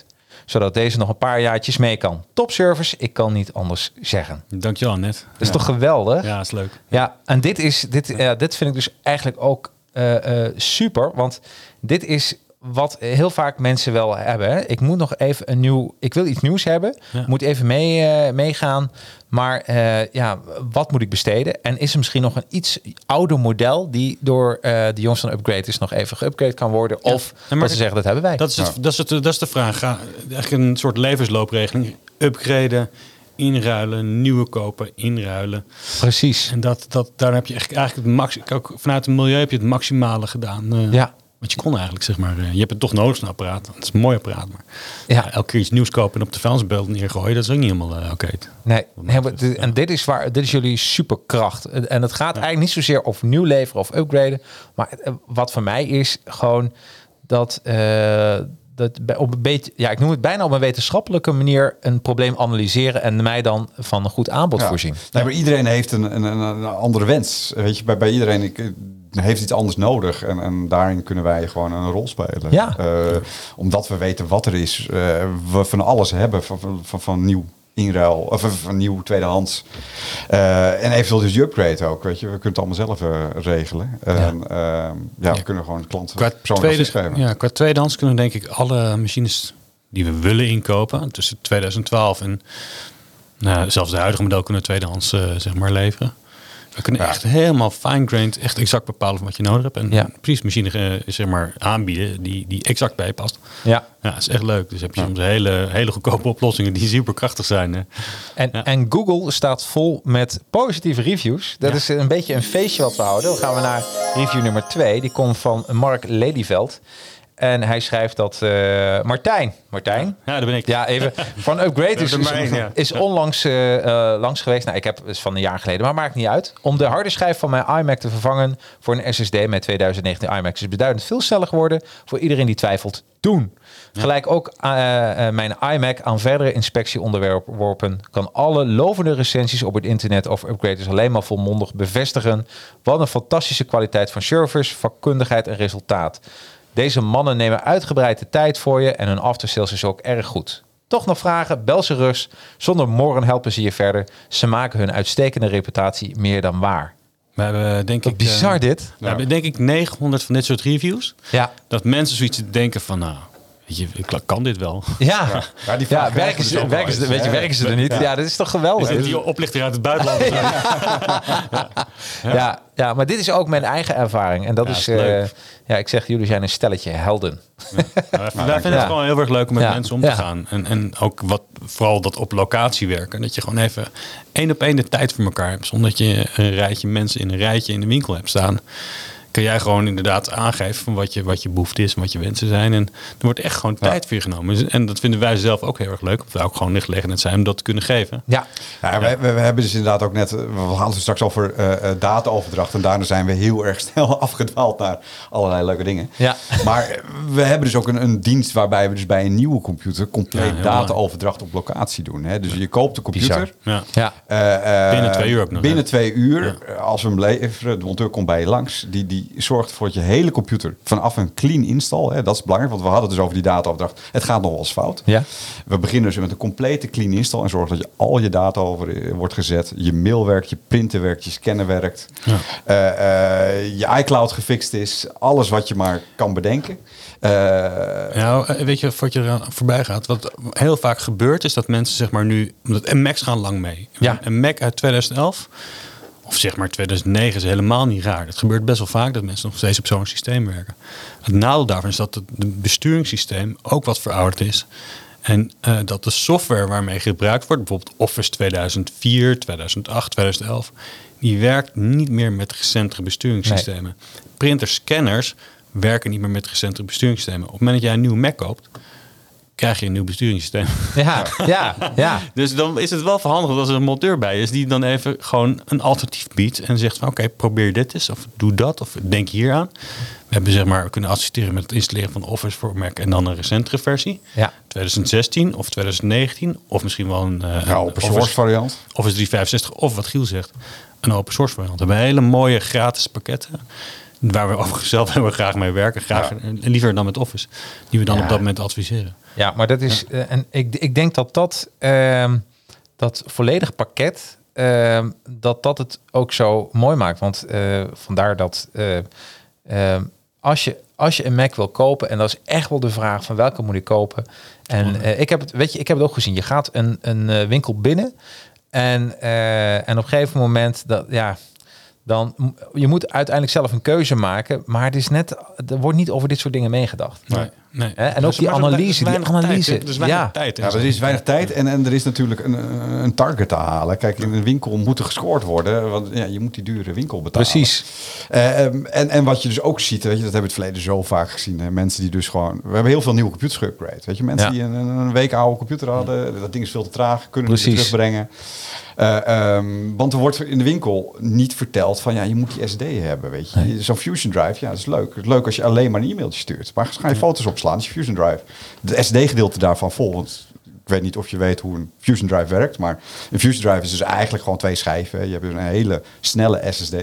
Zodat deze nog een paar jaartjes mee kan. Top service, ik kan niet anders zeggen. Dankjewel, net. Dat is toch geweldig? Ja, is leuk. Ja, en dit, is, dit, ja, dit vind ik dus eigenlijk ook eh, eh, super. Want dit is wat heel vaak mensen wel hebben. hè. Ik moet nog even een nieuw... Ik wil iets nieuws hebben. Ja. Moet even mee, eh, meegaan. Maar eh, ja, wat moet ik besteden? En is er misschien nog een iets ouder model... die door eh, de jongens van Upgrade is nog even geüpgrade kan worden? Of maar dat ze zeggen, dat hebben wij. Dat is, het, dat, is het, dat is de vraag. Ga, eigenlijk een soort levensloopregeling. Upgraden, inruilen, nieuwe kopen, inruilen. Precies. En dat, dat, daar heb je echt eigenlijk het max, ook vanuit het milieu heb je het maximale gedaan. eh, Ja. Wat je kon eigenlijk, zeg maar. eh, je hebt het toch nodig, zo'n apparaat. Het is een mooi apparaat, maar Ja. elke keer iets nieuws kopen en op de vuilnisbelt neergooien, dat is ook niet helemaal eh, oké. Nee, nee maar dit- en dit is waar, dit is jullie superkracht. En en het gaat eigenlijk niet zozeer over nieuw leveren of upgraden. Maar eh, wat voor mij is gewoon dat, eh, dat bij- op een beetje, ja, ik noem het bijna op een wetenschappelijke manier een probleem analyseren en mij dan van een goed aanbod Ja. voorzien. Nee, maar iedereen heeft een, een, een, een andere wens. Weet je, bij, bij iedereen ik, eh, heeft iets anders nodig. En, en daarin kunnen wij gewoon een rol spelen. Ja. Eh, omdat we weten wat er is. eh, we van alles hebben. Van, van, van, van nieuw inruil. Of van, nieuw tweedehands. Eh, en eventueel dus je upgrade ook. Weet je. We kunnen het allemaal zelf regelen. En, ja. ja, we kunnen gewoon de klant Qua, persoonlijk tweede, geven. ja, qua tweedehands kunnen we denk ik alle machines die we willen inkopen tussen 2012 en nou, zelfs de huidige model kunnen we tweedehands eh, zeg maar leveren. We kunnen Ja. echt helemaal fine-grained, echt exact bepalen wat je nodig hebt. En Ja. precies machine eh, zeg maar, aanbieden die, die exact bij past. Ja. Ja, dat is echt leuk. Dus heb je soms hele, hele goedkope oplossingen die super krachtig zijn. eh. En, en Google staat vol met positieve reviews. Dat is een beetje een feestje wat we houden. Dan gaan we naar review nummer twee. Die komt van Mark Lelyveld. En hij schrijft dat eh, Martijn, Martijn, Ja, daar ben ik. Ja, even. Van Upgrade is, er is, onlangs eh, langs geweest. Nou, ik heb het van een jaar geleden, maar maakt niet uit. Om de harde schijf van mijn iMac te vervangen voor een SSD met 2019 iMac is beduidend veel sneller geworden. Voor iedereen die twijfelt, doen. Gelijk ook mijn iMac aan verdere inspectie onderworpen. Kan alle lovende recensies op het internet over upgraders alleen maar volmondig bevestigen. Wat een fantastische kwaliteit van service, vakkundigheid en resultaat. Deze mannen nemen uitgebreid de tijd voor je en hun aftersales is ook erg goed. Toch nog vragen? Bel ze rust. Zonder morgen helpen ze je verder. Ze maken hun uitstekende reputatie meer dan waar. We hebben denk Wat ik... bizar eh, dit. We hebben denk ik 900 van dit soort reviews. Ja. Dat mensen zoiets denken van, nou, weet je, ik kan dit wel. Ja, Ja, die ja, werken we ze, dus ook werken ze, weet je, werken ze er niet? Ja, dat is toch geweldig? Is die oplichter uit het buitenland? zo? Ja, ja, maar dit is ook mijn eigen ervaring. En dat Ja, is, eh, ja, ik zeg, jullie zijn een stelletje helden. Wij vinden Ja. het gewoon heel erg leuk om met Ja. mensen om te Ja. gaan. En, en ook wat, vooral dat op locatie werken. Dat je gewoon even één op één de tijd voor elkaar hebt. Zonder dat je een rijtje mensen in een rijtje in de winkel hebt staan. Kan jij gewoon inderdaad aangeven van wat je, wat je behoefte is en wat je wensen zijn. En er wordt echt gewoon tijd voor je genomen. En dat vinden wij zelf ook heel erg leuk. Omdat we ook gewoon de gelegenheid zijn om dat te kunnen geven. Ja, Ja, we, we, we hebben dus inderdaad ook net, we hadden het straks over eh eh, dataoverdracht. En daarna zijn we heel erg snel afgedwaald naar allerlei leuke dingen. Ja. Maar we hebben dus ook een, een dienst waarbij we dus bij een nieuwe computer compleet Ja, dataoverdracht op locatie doen. Hè? Dus je koopt de computer. Bizar. Ja. ja. eh, eh, Binnen twee uur ook nog, Binnen hè? twee uur, als we hem leveren, de monteur komt bij je langs. Die, die zorgt ervoor dat je hele computer vanaf een clean install, hè, dat is belangrijk, want we hadden het dus over die dataoverdracht. Het gaat nog wel eens fout. Ja. We beginnen dus met een complete clean install en zorgen dat je al je data over eh, wordt gezet. Je mail werkt, je printer werkt, je scanner werkt. Ja. Eh, eh, je iCloud gefixt is. Alles wat je maar kan bedenken. Nou, weet je, voordat je eraan voorbij gaat, wat heel vaak gebeurt is dat mensen zeg maar nu, omdat en Macs gaan lang mee. Ja. Een Mac uit 2011 of zeg maar 2009 is helemaal niet raar. Het gebeurt best wel vaak dat mensen nog steeds op zo'n systeem werken. Het nadeel daarvan is dat het besturingssysteem ook wat verouderd is. En eh, dat de software waarmee gebruikt wordt, bijvoorbeeld Office 2004, 2008, 2011, die werkt niet meer met recentere besturingssystemen. Printers-scanners werken niet meer met recentere besturingssystemen. Op het moment dat jij een nieuwe Mac koopt, krijg je een nieuw besturingssysteem. Ja, ja, ja. Dus dan is het wel verhandigd als er een monteur bij is die dan even gewoon een alternatief biedt en zegt van oké, probeer dit eens of doe dat of denk hier aan. We hebben zeg maar we kunnen assisteren met het installeren van Office voor Mac en dan een recentere versie. Ja. 2016 of 2019 of misschien wel een, eh, ja, open source variant. Office 365 of wat Giel zegt, een open source variant. We hebben hele mooie gratis pakketten. Waar we overigens zelf heel erg graag mee werken. Graag, Ja. en liever dan met Office. Die we dan Ja. op dat moment adviseren. Ja, maar dat is. eh, en ik, ik denk dat dat, ehm, dat volledig pakket. ehm, dat dat het ook zo mooi maakt. Want eh, vandaar dat. eh, ehm, als, je, als je een Mac wil kopen. En dat is echt wel de vraag van welke moet ik kopen. En ik heb het, weet je, ik heb het ook gezien. Je gaat een, een winkel binnen. En, en op een gegeven moment. Dat, ja, dan je moet uiteindelijk zelf een keuze maken. Maar het is net. Er wordt niet over dit soort dingen meegedacht. Nee. Nee. Hè, en ook die analyse, die weinig analyse. Tijd, er weinig Ja. tijd. Ja, er is weinig tijd en, en er is natuurlijk een, een target te halen. Kijk, in een winkel moet er gescoord worden, want ja, je moet die dure winkel betalen. Precies. Eh, ehm, en, en wat je dus ook ziet, weet je, dat hebben we het verleden zo vaak gezien. Hè? Mensen die dus gewoon... We hebben heel veel nieuwe computers geüpgrade. Weet je, mensen Ja. die een, een week oude computer hadden. Dat ding is veel te traag, kunnen we terugbrengen. Eh, ehm, want er wordt in de winkel niet verteld van... ja, je moet die SD hebben, weet je. Zo'n Fusion Drive, ja, dat is leuk. Het is leuk als je alleen maar een e-mailtje stuurt. Maar ga je foto's opslaan, is je Fusion Drive. De SD-gedeelte daarvan vol, want... Ik weet niet of je weet hoe een Fusion Drive werkt, maar een Fusion Drive is dus eigenlijk gewoon twee schijven. Je hebt dus een hele snelle SSD.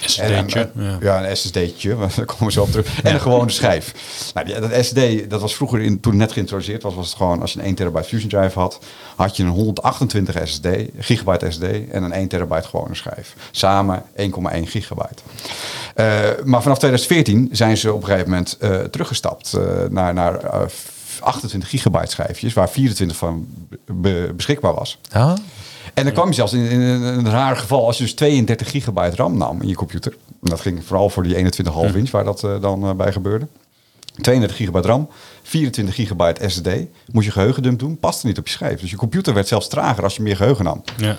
SSD'tje, een- ja. ja, een SSD'tje, daar komen we zo op terug. En een gewone schijf. Nou, die, dat SSD, dat was vroeger, in, toen het net geïntroduceerd was, was het gewoon, als je een 1 terabyte Fusion Drive had, had je een 128 SSD, gigabyte SSD en een 1 terabyte gewone schijf. Samen 1,1 gigabyte. Eh, maar vanaf 2014 zijn ze op een gegeven moment eh, teruggestapt eh, naar, naar eh, 28 gigabyte schijfjes, waar 24 van be- beschikbaar was. Ah, En dan kwam je zelfs in, in een, een raar geval als je dus 32 gigabyte RAM nam in je computer. En dat ging vooral voor die 21,5 inch waar dat eh, dan eh, bij gebeurde. 32 gigabyte RAM, 24 gigabyte SSD. Moest je geheugendump doen, paste niet op je schijf. Dus je computer werd zelfs trager als je meer geheugen nam. Ja.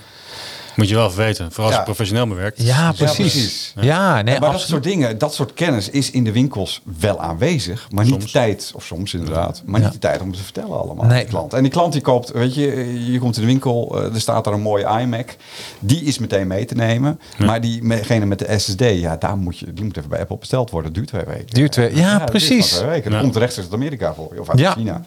Moet je wel even weten. Vooral als Ja. je professioneel bewerkt. ja, precies. precies. Ja, nee, maar dat soort dingen, dat soort kennis is in de winkels wel aanwezig. Maar niet de tijd, of soms inderdaad, maar niet de tijd om het te vertellen allemaal Nee. aan de klant. En die klant die koopt, weet je, je komt in de winkel, eh, er staat daar een mooie iMac. Die is meteen mee te nemen. Maar diegene met de SSD, ja, daar moet je, die moet even bij Apple besteld worden. Duurt twee weken. Duurt twee- ja, precies. twee weken. Ja. Dat komt rechtstreeks uit Amerika voor je, of uit Ja. China.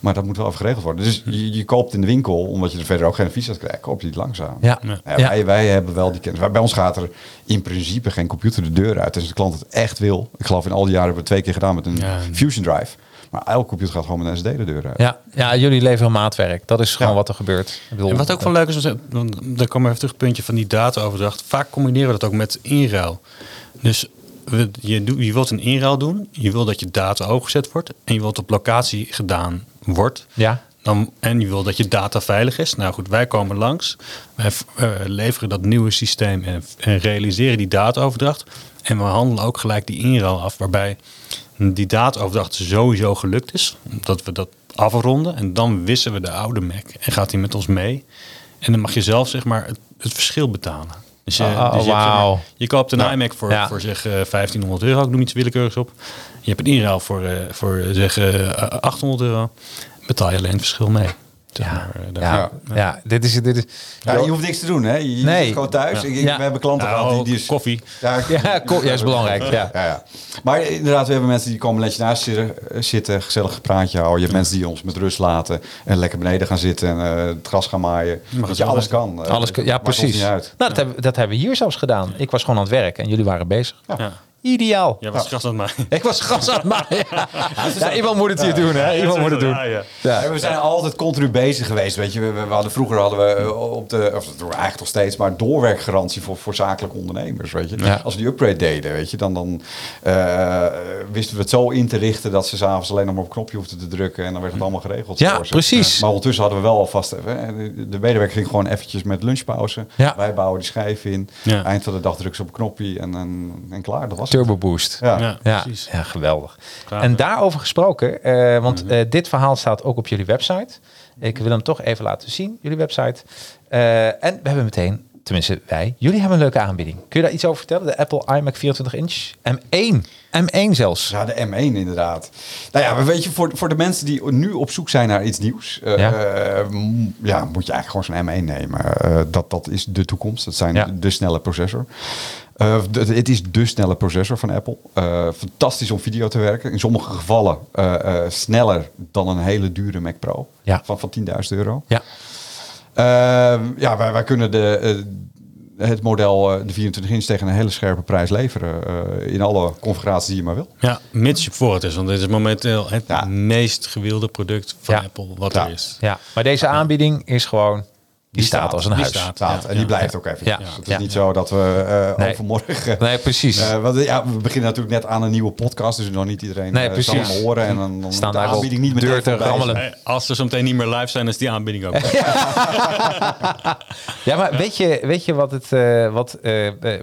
Maar dat moet wel even geregeld worden. Dus je, je koopt in de winkel, omdat je er verder ook geen advies uit krijgt, koop je het langzaam. Ja. Ja. Ja, Ja. Wij, wij hebben wel die kennis. Maar Bij ons gaat er in principe geen computer de deur uit. Als de klant het echt wil. Ik geloof in al die jaren hebben we het twee keer gedaan met een Ja. Fusion Drive. Maar elke computer gaat gewoon met een SD de deur uit. Ja, ja, jullie leveren maatwerk. Dat is gewoon Ja. wat er gebeurt. Bedoel, En wat ook wel leuk is, dan komen we even terug het puntje van die dataoverdracht. Vaak combineren we dat ook met inruil. Dus we, je, je wilt een inruil doen, je wil dat je data overgezet wordt en je wilt op locatie gedaan wordt. Ja, Dan, en je wil dat je data veilig is. Nou goed, wij komen langs. Wij eh, leveren dat nieuwe systeem en, en realiseren die dataoverdracht. En we handelen ook gelijk die inruil af. Waarbij die dataoverdracht sowieso gelukt is. Dat we dat afronden. En dan wissen we de oude Mac. En gaat hij met ons mee. En dan mag je zelf zeg maar het, het verschil betalen. Dus je, Oh, dus je, hebt, je koopt een Nou, iMac voor, ja. voor zeg eh, 1500 euro. Ik noem iets willekeurigs op. Je hebt een inruil voor, eh, voor eh, zeg eh, 800 euro. Betaal je alleen het verschil mee. Zeg ja, maar, eh, ja, ja. Dit is, dit is, Ja, je hoeft niks te doen, hè? Je, Nee. zit gewoon thuis. Ja. Ik- ik- Ja. We hebben klanten Nou, gehad die, die is, koffie. Ja, Ja, ko- ja, is belangrijk, ja. Ja, ja. Maar inderdaad, we hebben mensen die komen netjes naast zitten, eh, zitten gezellig praatje houden. Je hebt mensen die ons met rust laten en lekker beneden gaan zitten en eh, het gras gaan maaien. Dat je alles kan. Alles, ja, precies. niet Nou, uit. dat, hebben, dat hebben we hier zelfs gedaan. Ik was gewoon aan het werk en jullie waren bezig. Ja. Ideaal. Ja, wat gras aan mij. Ik was gas aan het maaien. Ja, iemand moet het hier doen, hè? Iemand moet het doen. Ja, ja. Ja. Ja, we zijn altijd continu bezig geweest. Weet je, we, we hadden, vroeger hadden we eh, op de, of eigenlijk nog steeds, maar doorwerkgarantie voor, voor zakelijke ondernemers. Weet je, Ja. als we die upgrade deden, weet je, dan, dan eh, wisten we het zo in te richten dat ze s'avonds alleen nog maar op een knopje hoefden te drukken en dan werd het allemaal geregeld. Ja, voor ze. precies. Maar ondertussen hadden we wel alvast, eh, de, de medewerker ging gewoon eventjes met lunchpauze. Ja. Wij bouwen die schijf in. Ja. Eind van de dag drukken ze op een knopje en, en, en klaar. Dat was Turbo boost. Ja. Ja, Ja, precies. ja, geweldig. Klaar, en daarover gesproken, eh, want eh, dit verhaal staat ook op jullie website. Ik wil hem toch even laten zien, jullie website. Eh, en we hebben meteen, tenminste wij, jullie hebben een leuke aanbieding. Kun je daar iets over vertellen? De Apple iMac 24 inch M1. M1 zelfs. Ja, de M1 inderdaad. Nou ja, weet je, voor, voor de mensen die nu op zoek zijn naar iets nieuws, eh, Ja. eh, ja, moet je eigenlijk gewoon zo'n M1 nemen. Eh, dat, dat is de toekomst. Dat zijn Ja. de, de snelle processor. Eh, de- het is de snelle processor van Apple. Eh, fantastisch om video te werken. In sommige gevallen eh, eh, sneller dan een hele dure Mac Pro Ja. van, van 10.000 euro. Ja. Eh, ja, wij, wij kunnen de, eh, het model, eh, de 24 inch, tegen een hele scherpe prijs leveren. eh, in alle configuraties die je maar wil. Ja, mits je voor het is. Want dit is momenteel het Ja. meest gewilde product van Ja. Apple wat Ja. er is. Ja, maar deze aanbieding is gewoon, die, staat als een die huis. staat. staat. Ja, en die ja. blijft ook even. Ja. Dus het is Ja. niet zo dat we eh, Nee. overmorgen... Nee, precies. Eh, want, ja, we beginnen natuurlijk net aan een nieuwe podcast, dus nog niet iedereen Nee, eh, precies. zal hem horen. En dan, dan Staan de aanbieding niet meteen te rammelen. Als er zo meteen niet meer live zijn, is die aanbieding ook. Ja, maar weet je, weet je wat het, eh, wat,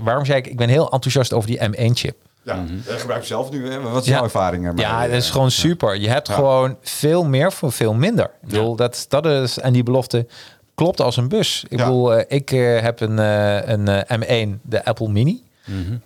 waarom zei ik, ik ben heel enthousiast over die M1-chip. Ja, dat gebruik je zelf nu. Hè? Wat is Ja. jouw ervaring ermee? Ja, dat is gewoon super. Je hebt Ja. gewoon veel meer voor veel minder. Ik bedoel, dat, dat is, en die belofte klopt als een bus. Ik Ja. bedoel, eh, ik eh, heb een, eh, een eh, M1, de Apple Mini.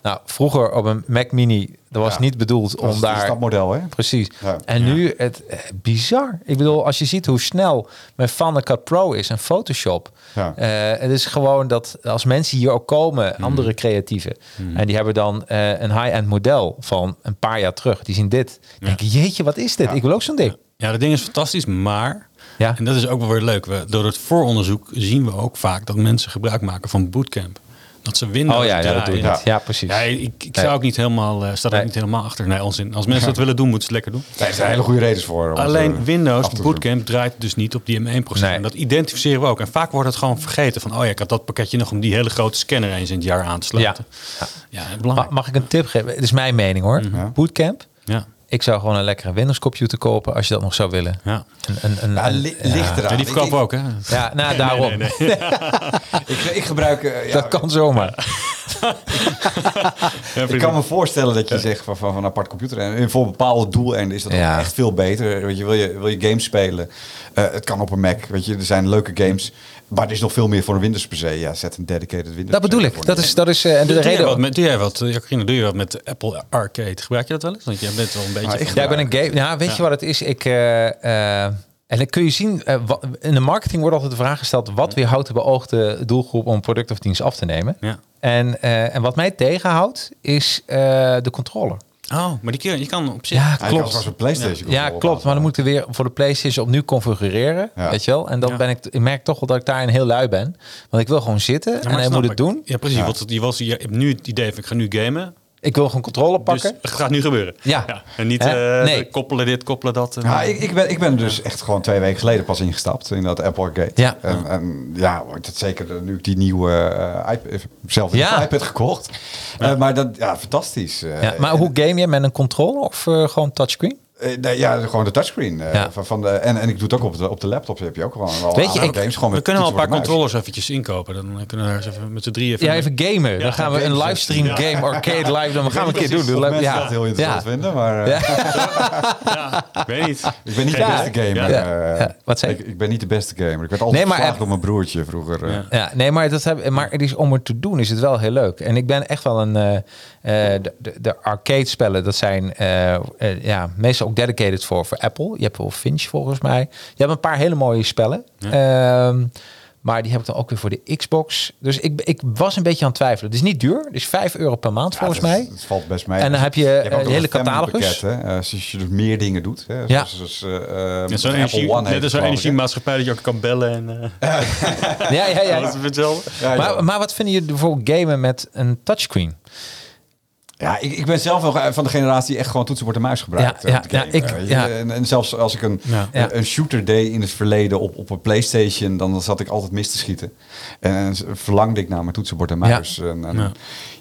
Nou, vroeger op een Mac Mini, dat was Ja. niet bedoeld Dat om is het daar... stapmodel, hè? Precies. Ja. En nu het bizar. Ik bedoel, als je ziet hoe snel mijn Final Cut Pro is en Photoshop. Ja. eh, het is gewoon dat als mensen hier ook komen, andere creatieven, en die hebben dan eh, een high-end model van een paar jaar terug, die zien dit, denken, jeetje, wat is dit? Ja. Ik wil ook zo'n ding. Ja, dat ding is fantastisch, maar... Ja. En dat is ook wel weer leuk. We, door het vooronderzoek zien we ook vaak dat mensen gebruik maken van Bootcamp. Dat ze Windows Oh ja, ja, dat doe niet. Ja, precies. Ja, ik, ik Nee. zou ook niet helemaal, eh sta er Nee. ook niet helemaal achter. Nee, onzin. Als mensen dat willen doen, moeten ze het lekker doen. Daar zijn hele goede redenen voor. Alleen eh, Windows. Bootcamp draait dus niet op die M1-processor. Nee. En dat identificeren we ook. En vaak wordt het gewoon vergeten van... oh ja, ik had dat pakketje nog om die hele grote scanner eens in het jaar aan te sluiten. Ja. Ja, belangrijk. mag ik een tip geven? Het is mijn mening hoor. Ja. Bootcamp. Ja, Ik zou gewoon een lekkere Windows computer kopen als je dat nog zou willen. ja. Een, een, een, Ja, ligt eraan. ja die verkopen ook, hè? ja, nou daarom. Nee, nee, nee. Ik, ik gebruik... eh, ja, Dat kan zomaar. Ja, Ik kan me voorstellen dat je zegt van, van, van een apart computer. En voor bepaalde doeleinden is dat echt veel beter. Weet je, wil, je, wil je games spelen? Eh, het kan op een Mac. Weet je, er zijn leuke games. Maar er is nog veel meer voor een Windows per se. Ja, zet een dedicated Windows. Dat bedoel ik. Dat is, dat is eh, en de Doe, doe, jij reden. wat met, doe jij wat, eh, Jacqueline, doe je wat met Apple Arcade? Gebruik je dat wel eens? Want jij bent wel een beetje... Nou, ik van- Ja, ik ben een game. Ja, weet je wat het is? Ik, eh, eh, en dan kun je zien, eh, in de marketing wordt altijd de vraag gesteld: wat weerhoudt de beoogde doelgroep om product of dienst af te nemen? Ja. En, eh, en wat mij tegenhoudt, is eh, de controller. Oh, maar die kun je, je kan op zich... Ja, klopt. zoals een PlayStation. Ja, klopt. Maar dan moet ik er weer voor de PlayStation opnieuw configureren. Ja. Weet je wel? En dan Ja. ben ik, ik merk toch wel dat ik daarin heel lui ben. Want ik wil gewoon zitten Ja, en hij moet het ik. doen. Ja, precies. Ja. Want je, was, je hebt nu het idee van ik ga nu gamen. Ik wil gewoon controle pakken. Dus het gaat nu gebeuren. Ja. En niet eh, Nee. koppelen dit, koppelen dat. en- Ja, ik, ik, ben, ik ben dus echt gewoon twee weken geleden pas ingestapt in dat Apple Arcade. Ja. En, en ja, wordt het zeker eh, nu ik die nieuwe eh, iPad, zelf een Ja. iPad gekocht. Eh, maar dat, ja, fantastisch. Eh, ja, maar hoe game je? Met een controller of eh, gewoon touchscreen? Eh, nee, ja, gewoon de touchscreen. eh, Ja. van, van de, en, en ik doe het ook op de, op de laptop. Heb je ook gewoon wel Weet je, ik- games. Gewoon we kunnen wel een paar muis. controllers eventjes inkopen. Dan kunnen we daar eens even met z'n drieën... Ja, even gamen. dan gaan we een livestream Ja. game arcade live. Dan gaan we een keer doen. Mensen ja. dat heel interessant Ja. vinden, maar eh, Ja, ik weet niet. ik ben niet Ja. de beste gamer. Ja. Ja. Wat zei ik, ik ben niet de beste gamer. Ik werd altijd Nee, maar door mijn broertje vroeger. Ja. Ja, nee, maar, dat heb, maar het is, om het te doen is het wel heel leuk. En ik ben echt wel een... eh, eh, de, de, de arcade spellen, dat zijn ja, meestal ook dedicated voor, voor Apple. Je hebt wel Finch volgens mij. Je hebt een paar hele mooie spellen. Ehm, maar die heb ik dan ook weer voor de Xbox. Dus ik, ik was een beetje aan het twijfelen. Het is niet duur. Het is 5 euro per maand volgens dat- mij. Dat valt best mee. En dan heb je, hele een family catalogus. pakket, hè? Eh, als je dus meer dingen doet. Hè? Ja. Zoals, zoals, Net zo'n Apple energie, One net als het, zo'n energiemaatschappij dat je ook kan bellen. En, eh Ja, ja, ja. dat is hetzelfde. Ja, ja. Maar, maar wat vinden jullie bijvoorbeeld gamen met een touchscreen? Ja, ik, ik ben zelf wel van de generatie die echt gewoon toetsenbord en muis gebruikt. Ja, eh, ja, ja, gamen, ik- ja. En, en zelfs als ik een, Ja. Ja. een shooter deed in het verleden op, op een Playstation, dan zat ik altijd mis te schieten. En, verlangde ik naar mijn toetsenbord en muis. En, en, ja.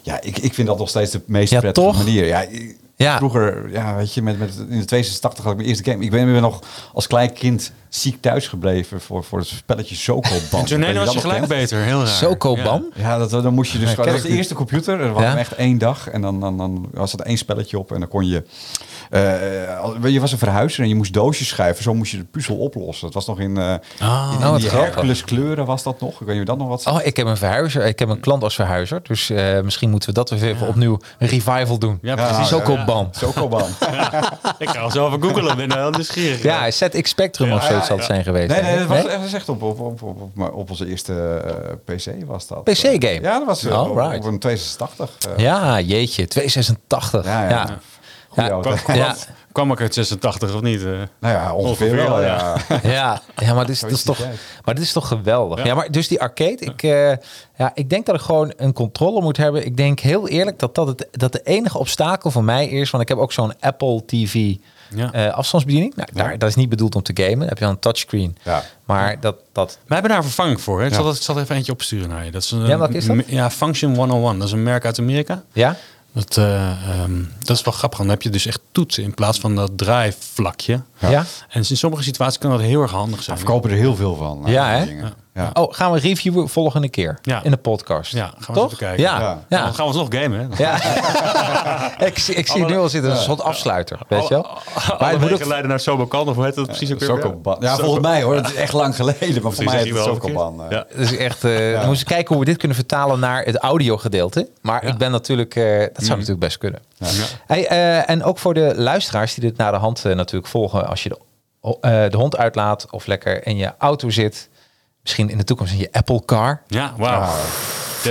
Ja. ik, ik vind dat nog steeds de meest Ja, prettige toch? manier. Ja, ik- Ja. Vroeger, ja, weet je, met, met, in de 82 had ik mijn eerste game. Ik ben, ben nog als klein kind ziek thuis gebleven voor, voor het spelletje Sokoban. Toen nee, dan was je gelijk beter. Heel raar. Sokoban? Ja, dat, dan moest je dus. Ja, dat was de eerste computer. Dat was Ja. echt één dag. En dan, dan, dan was er één spelletje op. En dan kon je. Eh, al- je was een verhuizer en je moest doosjes schrijven. Zo moest je de puzzel oplossen. Dat was nog in, eh Ah. in, in die grappig. Hercules kleuren was dat nog. Ik weet niet of dat nog wat Oh, ik heb een verhuizer. Ik heb een klant als verhuizer. Dus eh, misschien moeten we dat weer even opnieuw een revival doen. Ja, Ja, precies. nou, Sokoban. Sokoban. Ik ga het zo even googelen. Ben heel nieuwsgierig. Ja, ZX Spectrum of zoiets zal het zijn geweest. Nee, nee, dat was, Nee? dat was echt op, op, op, op, op, op onze eerste eh, PC was dat. PC-game? Ja, dat was op, op een 286. eh. Ja, jeetje. 286. Ja, Ja, ja. ja. Goeie Ja. auto. Ja. Kwam ik uit 86 of niet? eh? Nou ja, ongeveer, Ongeveer wel, ja. Ja, ja maar, dit is, dat toch, maar dit is toch geweldig. Ja. Ja. maar dus die arcade, ik, eh, ja, ik denk dat ik gewoon een controle moet hebben. Ik denk heel eerlijk dat dat, het, dat de enige obstakel voor mij is. Want ik heb ook zo'n Apple TV Ja. eh, afstandsbediening. Nou, daar, dat is niet bedoeld om te gamen. Dan heb je wel een touchscreen. Ja. Maar dat, dat, We hebben daar een vervanging voor. Hè? Ik, Ja. zal dat, ik zal er even eentje opsturen naar je. Dat is een, Ja, welke is dat? Ja, Function 101. Dat is een merk uit Amerika. ja? Dat, eh, ehm, dat is wel grappig. Dan heb je dus echt toetsen in plaats van dat draaivlakje. Ja. En in sommige situaties kan dat heel erg handig We zijn. verkopen er heel veel van. eh, Ja, die hè? Ja. Oh, gaan we reviewen volgende keer Ja. in de podcast. Ja, gaan we eens Toch? even kijken. Ja, Ja. ja. Ja. Dan gaan we ons nog gamen. Hè? Ja. ik, zie- ik zie nu al zitten als een soort afsluiter, weet je wel? Maar Maar het moet ook... leiden naar Sobokan, of hoe heet dat precies ook weer? Sokoban. Ja, volgens mij hoor. Het is echt lang geleden. Maar voor mij is het wel Sokoban. eh. Ja. Dus echt, eh we moesten kijken hoe we dit kunnen vertalen naar het audiogedeelte. Maar ik ben natuurlijk, eh, dat zou natuurlijk best kunnen. Hey, eh, en ook voor de luisteraars die dit na de hand natuurlijk volgen, als je de, eh, de hond uitlaat of lekker in je auto zit, misschien in de toekomst in je Apple Car. Ja, wauw.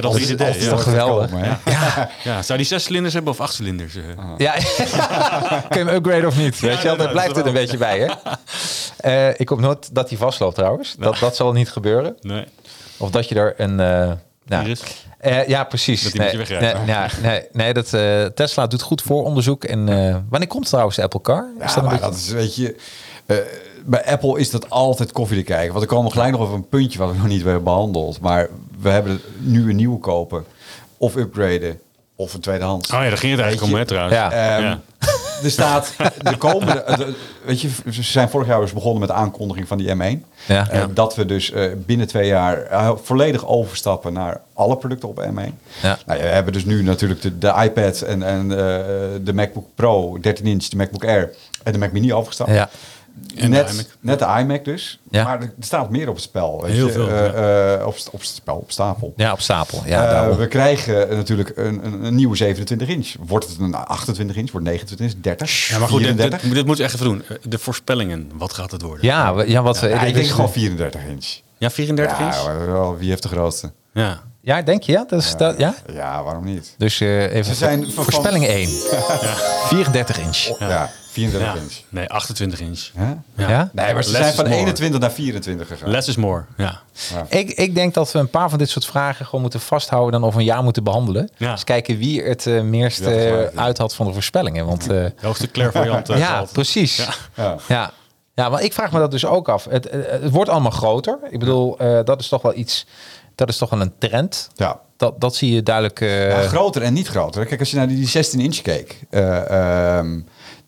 Als Day. het Ja. toch geweldig? komen, hè? Ja, zou die zes cilinders hebben of acht cilinders? eh? Ja, kun je hem upgraden of niet? Weet je wel, ja, daar blijft dat het een beetje bij, hè? Eh, ik hoop nooit dat hij vastloopt trouwens. Dat, dat zal niet gebeuren. Nee. Of dat je er een... eh nou, eh, ja, precies. Dat die nee, wegrijdt. Nee, ja, nee, nee dat, eh, Tesla doet goed vooronderzoek. En eh, wanneer komt trouwens de Apple Car? Is Ja, dat een maar beetje- dat is, weet je... eh, bij Apple is dat altijd koffie te kijken. Want er komen gelijk nog over een puntje wat we nog niet hebben behandeld. Maar we hebben nu een nieuwe kopen. Of upgraden. Of een tweedehands. Oh ja, daar ging het eigenlijk om, hè, trouwens. Ja. Ehm, Ja. Er staat de komende. de- weet je, ze zijn vorig jaar dus begonnen met de aankondiging van die M1. Ja. Eh, Ja. Dat we dus eh, binnen twee jaar eh, volledig overstappen naar alle producten op M1. Ja. Nou, ja, we hebben dus nu natuurlijk de, de iPad en, en eh, de MacBook Pro 13 inch, de MacBook Air en de Mac Mini overgestapt. Ja. En de net, iMac. net de iMac dus. Ja. Maar er staat meer op het spel. Weet Heel je? veel, Eh, eh, op, st- op het spel, op stapel. ja, op stapel. Ja, Eh, we krijgen natuurlijk een, een, een nieuwe 27 inch. Wordt het een 28 inch? Wordt 29 inch? 30? Ja, maar goed, dit, 34? dit, dit moet je echt even doen. De voorspellingen, wat gaat het worden? ja, we- ja, wat. Ja, ik denk gewoon 34 inch. Ja, 34 Ja, inch? wel, wie heeft de grootste? Ja. Ja, denk je? Ja? Dat is, dat, ja? Ja, waarom niet? Dus eh, even Ze zijn van- voorspelling 1. 34 inch. Ja, 34 Ja. inch. Nee, 28 inch. Ja? Ja? Nee, maar ze Less zijn van more. 21 naar 24 gegaan. Less is more, ja. Ik, ik denk dat we een paar van dit soort vragen gewoon moeten vasthouden en over een jaar moeten behandelen. Ja. Dus kijken wie het eh meest eh, uit had van de voorspellingen. Want eh, De hoogste clairvoyant. ja, valt. precies. Ja. Ja. Ja. Ja, maar ik vraag me dat dus ook af. Het, het wordt allemaal groter. Ik bedoel, eh, dat is toch wel iets. Dat is toch wel een trend. Ja. Dat, dat zie je duidelijk. eh, Ja, groter en niet groter. Kijk, als je naar die 16 inch keek, eh, ehm,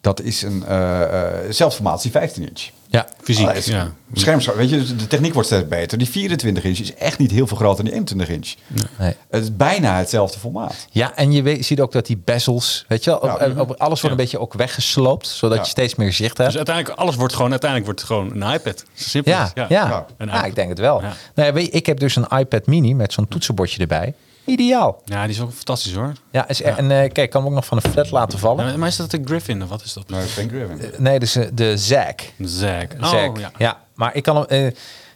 dat is een uh, formaat als die 15 inch. ja, Fysiek, is ja. Schermscherp, weet je, de techniek wordt steeds beter. Die 24 inch is echt niet heel veel groter dan die 21 inch. nee. Het is bijna hetzelfde formaat. ja, en je weet, ziet ook dat die bezels, weet je wel, op, Ja. op- op- alles wordt een beetje ook weggesloopt, zodat Ja. je steeds meer zicht hebt. Dus uiteindelijk, alles wordt gewoon, uiteindelijk wordt het gewoon een iPad. Simpel Ja, ja. Een iPad. ik denk het wel. Ja. Nou ja, weet je, ik heb dus een iPad mini met zo'n toetsenbordje erbij. Ideaal. Ja, die is ook fantastisch hoor. Ja, is, en eh, kijk, ik kan hem ook nog van een flat laten vallen. Ja, maar is dat de Griffin of wat is dat? Maar geen Griffin. Nee, dus eh, de Zack. Zack. Oh, Zack. ja. ja. maar ik kan hem. eh,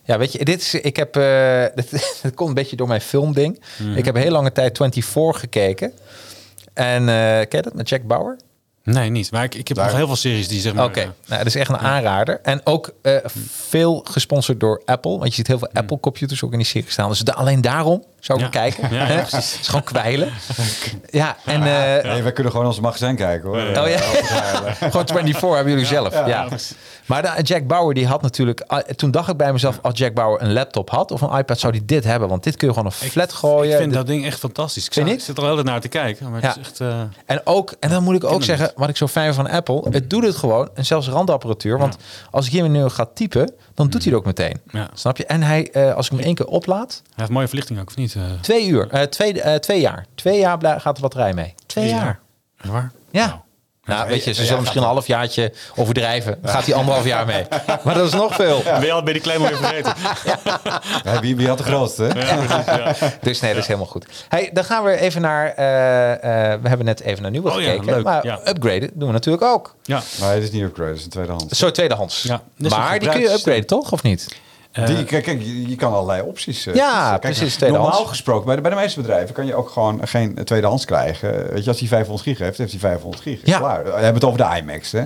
ja, weet je, dit is. Ik heb. eh dit, dit komt een beetje door mijn filmding. Mhm. Ik heb heel lange tijd 24 gekeken. En eh ken je dat met Jack Bauer? Nee, niet. Maar ik, ik heb Daar- nog heel veel series die zeg maar... Oké, eh, nou, dat is echt een aanrader. En ook eh, veel gesponsord door Apple. Want je ziet heel veel Apple computers ook in die serie staan. Dus da- alleen daarom zou ik Ja. kijken. Ja, precies. Is gewoon kwijlen. Ja, en eh, Nee, wij kunnen gewoon ons magazijn kijken hoor. Oh ja. Gewoon 24 hebben jullie zelf. Ja. Maar de, Jack Bauer die had natuurlijk. ah, Toen dacht ik bij mezelf, als Jack Bauer een laptop had of een iPad, zou die dit hebben. Want dit kun je gewoon een flat gooien. Ik vind Dit- dat ding echt fantastisch. Ik, ik zit er wel naar te kijken. Maar Ja. het is echt... eh, En ook, en dan moet ik ook zeggen, wat ik zo fijn vind van Apple, het doet het gewoon. En zelfs randapparatuur. Want als ik hier nu ga typen, dan doet hij het ook meteen. Ja. Snap je? En hij, eh, als ik hem één keer oplaad, hij heeft mooie verlichting ook, of niet? Eh, twee uur, eh, twee, twee jaar. Twee jaar gaat de batterij mee. Twee jaar. Waar? Ja. Nou, weet je, ze zullen misschien een half jaartje overdrijven. Dan gaat hij anderhalf jaar mee. Maar dat is nog veel. Ben je al bij die kleine weer vergeten? Ja, wie, wie had de grootste? hè? ja, precies, ja. Dus nee, dat is helemaal goed. Hey, dan gaan we even naar. eh, eh, we hebben net even naar nieuwe Oh ja, gekeken. leuk, maar ja. upgraden doen we natuurlijk ook. ja. Nee, het is niet upgrade, het is een tweedehands. Zo tweedehands. Ja, een maar die kun je upgraden, toch? Of niet? Die, kijk, kijk, je, kan allerlei opties. eh, Ja. Kijk, precies, tweedehands. Normaal gesproken, bij de, bij de meeste bedrijven kan je ook gewoon geen tweedehands krijgen. Weet je, als hij 500 gig heeft, heeft hij 500 gig. Ja. Klaar. We hebben het over de IMAX. Hè?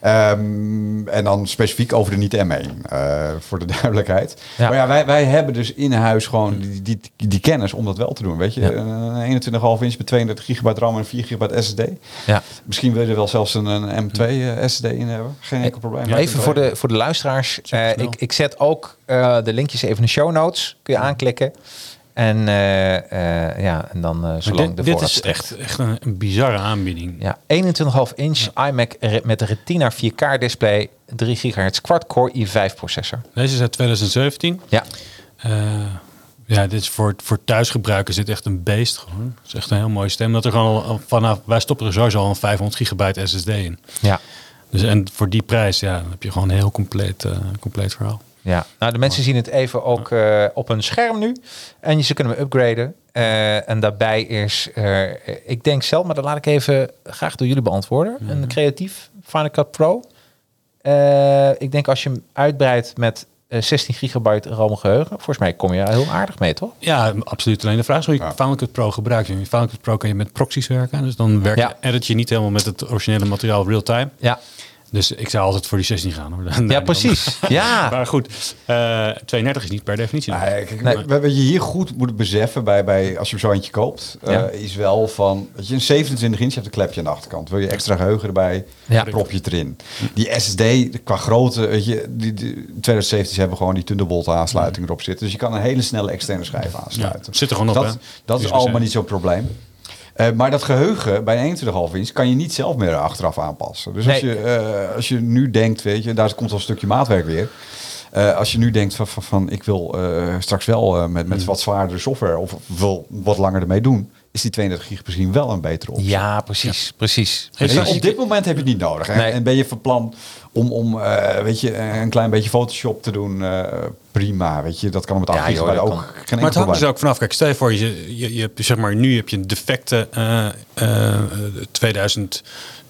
Ehm, en dan specifiek over de niet M1, eh, voor de duidelijkheid. Ja. Maar ja, wij, wij hebben dus in huis gewoon die, die, die kennis om dat wel te doen. Weet je, Ja. een 21,5 inch met 32 gigabyte RAM en 4 gigabyte SSD. Ja. Misschien wil je er wel zelfs een, een M2 eh, SSD in hebben. Geen enkel probleem. Even voor de, voor de luisteraars. eh, ik, ik zet ook eh, de linkjes even in de show notes. Kun je aanklikken. En eh, eh, ja, en dan Maar zolang dit, de dit is echt, echt een, een bizarre aanbieding. Ja, 21,5 inch iMac met een Retina 4K display, 3 GHz quad-core i5 processor. Deze is uit 2017. Ja, ja, dit is voor, voor thuisgebruik is dit echt een beest gewoon. Het is echt een heel mooie stem. Dat er gewoon al- vanaf, wij stoppen er sowieso al een 500 gigabyte SSD in. ja, Dus en voor die prijs, ja, dan heb je gewoon een heel compleet, compleet verhaal. Ja. Nou, de mensen zien het even ook eh, op een scherm nu. En ze kunnen we upgraden. Eh, en daarbij is, eh, ik denk zelf, maar dat laat ik even graag door jullie beantwoorden. Een creatief Final Cut Pro. Eh, ik denk als je hem uitbreidt met eh, 16 gigabyte RAM geheugen, volgens mij kom je heel aardig mee, toch? Ja, absoluut. Alleen de vraag is hoe je Ja. Final Cut Pro gebruikt. In Final Cut Pro kan je met proxies werken. Dus dan werkt Ja. edit je niet helemaal met het originele materiaal real-time. Ja, Dus ik zou altijd voor die 16 gaan. Hoor. Ja dan- precies. Ja, Maar goed, eh 32 is niet per definitie. Nou, kijk, Nee. Wat je hier goed moet beseffen bij, bij als je hem zo eentje koopt, eh, Ja. is wel van, dat je een 27 inch hebt een klepje aan de achterkant. Wil je extra geheugen erbij, Ja. prop je het erin. Die SSD qua grootte, weet je, die, die 2017 hebben gewoon die Thunderbolt aansluiting erop zitten. Dus je kan een hele snelle externe schijf aansluiten. Ja, zit er gewoon op, Dat, hè? dat is allemaal niet zo'n probleem. Eh, maar dat geheugen bij een 21,5 inch kan je niet zelf meer achteraf aanpassen. Dus als, je, eh, als je nu denkt, weet je, daar komt al een stukje maatwerk weer. Eh, als je nu denkt van, van, van ik wil straks wel eh, met, Hmm. met wat zwaardere software of wil wat langer ermee doen, is die 32 gig misschien wel een betere optie. ja precies, precies. Op dit moment heb je het niet nodig. En, Nee. en ben je van plan om, om eh, weet je, een klein beetje Photoshop te doen, eh, prima. Weet je, dat kan met 8 Ja, ook geen Maar het hangt dus ook vanaf. Kijk, stel je voor, je, je, je hebt, zeg maar, nu heb je een defecte eh, eh,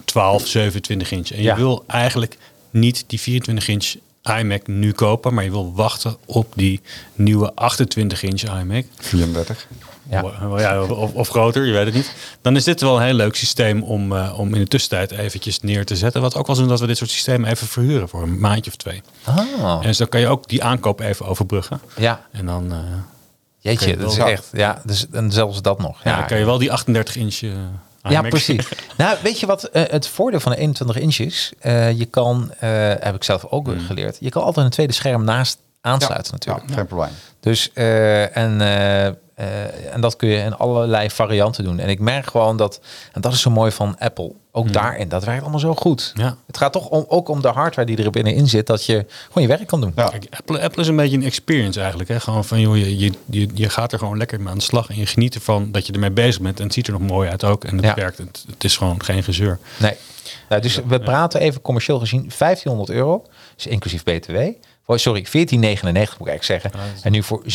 2012 27 inch. En je Ja. wil eigenlijk niet die 24 inch iMac nu kopen, maar je wil wachten op die nieuwe 28-inch iMac. 34. Ja. Of, of groter, je weet het niet. Dan is dit wel een heel leuk systeem om, eh, om in de tussentijd eventjes neer te zetten. Wat ook wel doen dat we dit soort systemen even verhuren voor een maandje of twee. Ah, En dus dan kan je ook die aankoop even overbruggen. ja. En dan, eh, Jeetje, dat is echt. Ja, dus, en zelfs dat nog. ja, dan kan je wel die 38 inch eh, Ja, precies. nou, weet je wat het voordeel van de 21 inch is? Eh, je kan, eh, heb ik zelf ook geleerd, je kan altijd een tweede scherm naast aansluiten natuurlijk. Ja, geen probleem. Dus, eh, en, eh, en dat kun je in allerlei varianten doen. En ik merk gewoon dat, en dat is zo mooi van Apple, ook daarin, dat werkt allemaal zo goed. Ja. Het gaat toch om, ook om de hardware die er binnenin zit, dat je gewoon je werk kan doen. Ja. Kijk, Apple, Apple is een beetje een experience eigenlijk. Hè? Gewoon van, joh, je, je, je, je gaat er gewoon lekker mee aan de slag. En je geniet ervan dat je ermee bezig bent. En het ziet er nog mooi uit ook. En het Ja. werkt. Het, het is gewoon geen gezeur. Nee. Nou, dus we praten even commercieel gezien 1500 euro, dus inclusief BTW. Oh, sorry, 14,99 moet ik eigenlijk zeggen. En nu voor 7,99.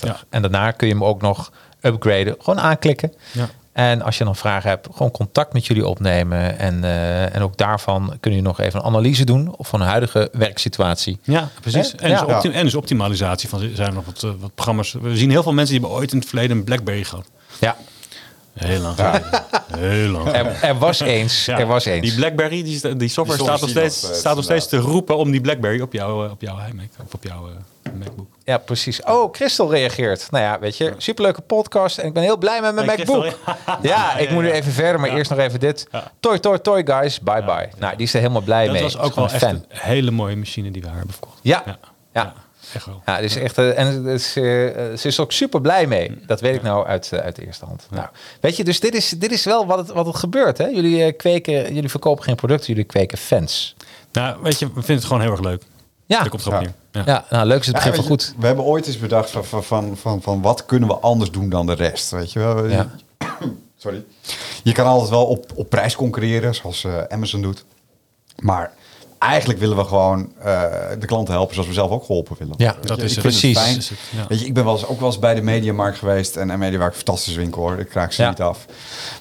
Ja. En daarna kun je hem ook nog upgraden. Gewoon aanklikken. Ja. En als je dan vragen hebt, gewoon contact met jullie opnemen. En, eh, en ook daarvan kun je nog even een analyse doen of van een huidige werksituatie. Ja, precies. En, Ja. dus en dus optimalisatie van er zijn nog wat, eh, wat programma's. We zien heel veel mensen die hebben ooit in het verleden een BlackBerry gehad. Ja, Heel lang geleden. Heel lang geleden. er, er was eens. Ja, Er was eens. Die BlackBerry, die, die software Die staat nog steeds, nog, staat nog steeds te roepen om die BlackBerry op jouw, eh, op jouw iMac of op jouw eh, MacBook. Ja, precies. Oh, Christel reageert. Nou ja, weet je, superleuke podcast. En ik ben heel blij met mijn Hey, MacBook. Christel, Ja, ik moet nu even verder, maar eerst nog even dit. Toy, toy, toy, guys. Bye, bye. Nou, die is er helemaal blij Dat mee. was Is ook wel echt een hele mooie machine die we haar hebben verkocht. Ja. ja. Ja. Echt wel. Ja, dus echt, eh, en het is, eh, ze is ook super blij mee. Dat weet ik nou uit, eh, uit de eerste hand. Nou, weet je, dus dit is, dit is wel wat het, wat het gebeurt. Hè? Jullie, eh, kweken, jullie verkopen geen producten, jullie kweken fans. Nou, weet je, we vinden het gewoon heel erg leuk. Ja, Daar komt het op Ja. neer. Ja. ja nou, leuk is het Ja, begin van je, goed. We hebben ooit eens bedacht van, van, van, van, van wat kunnen we anders doen dan de rest. Weet je wel? Ja. Sorry. Je kan altijd wel op, op prijs concurreren, zoals eh, Amazon doet. Maar eigenlijk willen we gewoon eh, de klanten helpen zoals we zelf ook geholpen willen. Ja, dat je, is ik het. Precies. fijn. Dat is het, ja. Weet je, ik ben wel eens, ook wel eens bij de Mediamarkt geweest. En, en Mediamarkt, een fantastische winkel hoor. Ik kraak ze Ja. niet af.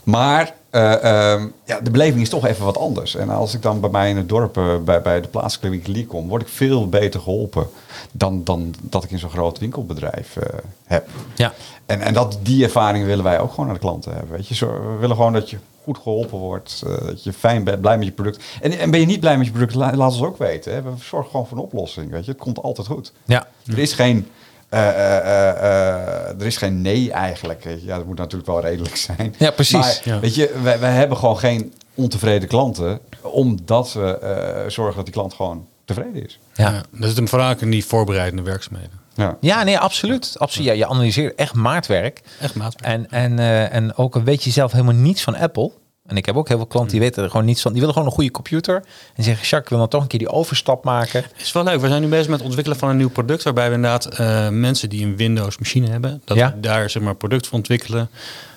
Maar eh, ehm, ja, de beleving is toch even wat anders. En als ik dan bij mij in het dorp, eh, bij, bij de plaatselijke winkelier kom, word ik veel beter geholpen dan, dan dat ik in zo'n groot winkelbedrijf heb. Ja. En, en dat, die ervaring willen wij ook gewoon naar de klanten hebben. Weet je? Zo, we willen gewoon dat je goed geholpen wordt. eh, dat je fijn bent, blij met je product. En, en ben je niet blij met je product, la- laat ons ook weten. Hè? We zorgen gewoon voor een oplossing. Weet je? Het komt altijd goed. Ja. Er is geen, eh, eh, eh, eh, er is geen nee eigenlijk. Ja, dat moet natuurlijk wel redelijk zijn. Ja, precies. Maar, Ja. weet je, wij, wij hebben gewoon geen ontevreden klanten. Omdat we eh, zorgen dat die klant gewoon tevreden is. Ja. Ja. Dat is hem vaak in die voorbereidende werkzaamheden. Ja. Ja, nee, absoluut. absoluut. Ja, je analyseert echt maatwerk. Echt maatwerk. En, en, eh, en ook een weet je zelf helemaal niets van Apple. En ik heb ook heel veel klanten die weten er gewoon niets van. Die willen gewoon een goede computer. En zeggen, Jacques, ik wil dan toch een keer die overstap maken. Het is wel leuk. We zijn nu bezig met het ontwikkelen van een nieuw product. Waarbij we inderdaad eh, mensen die een Windows machine hebben. Dat Ja. we daar zeg maar, product voor ontwikkelen.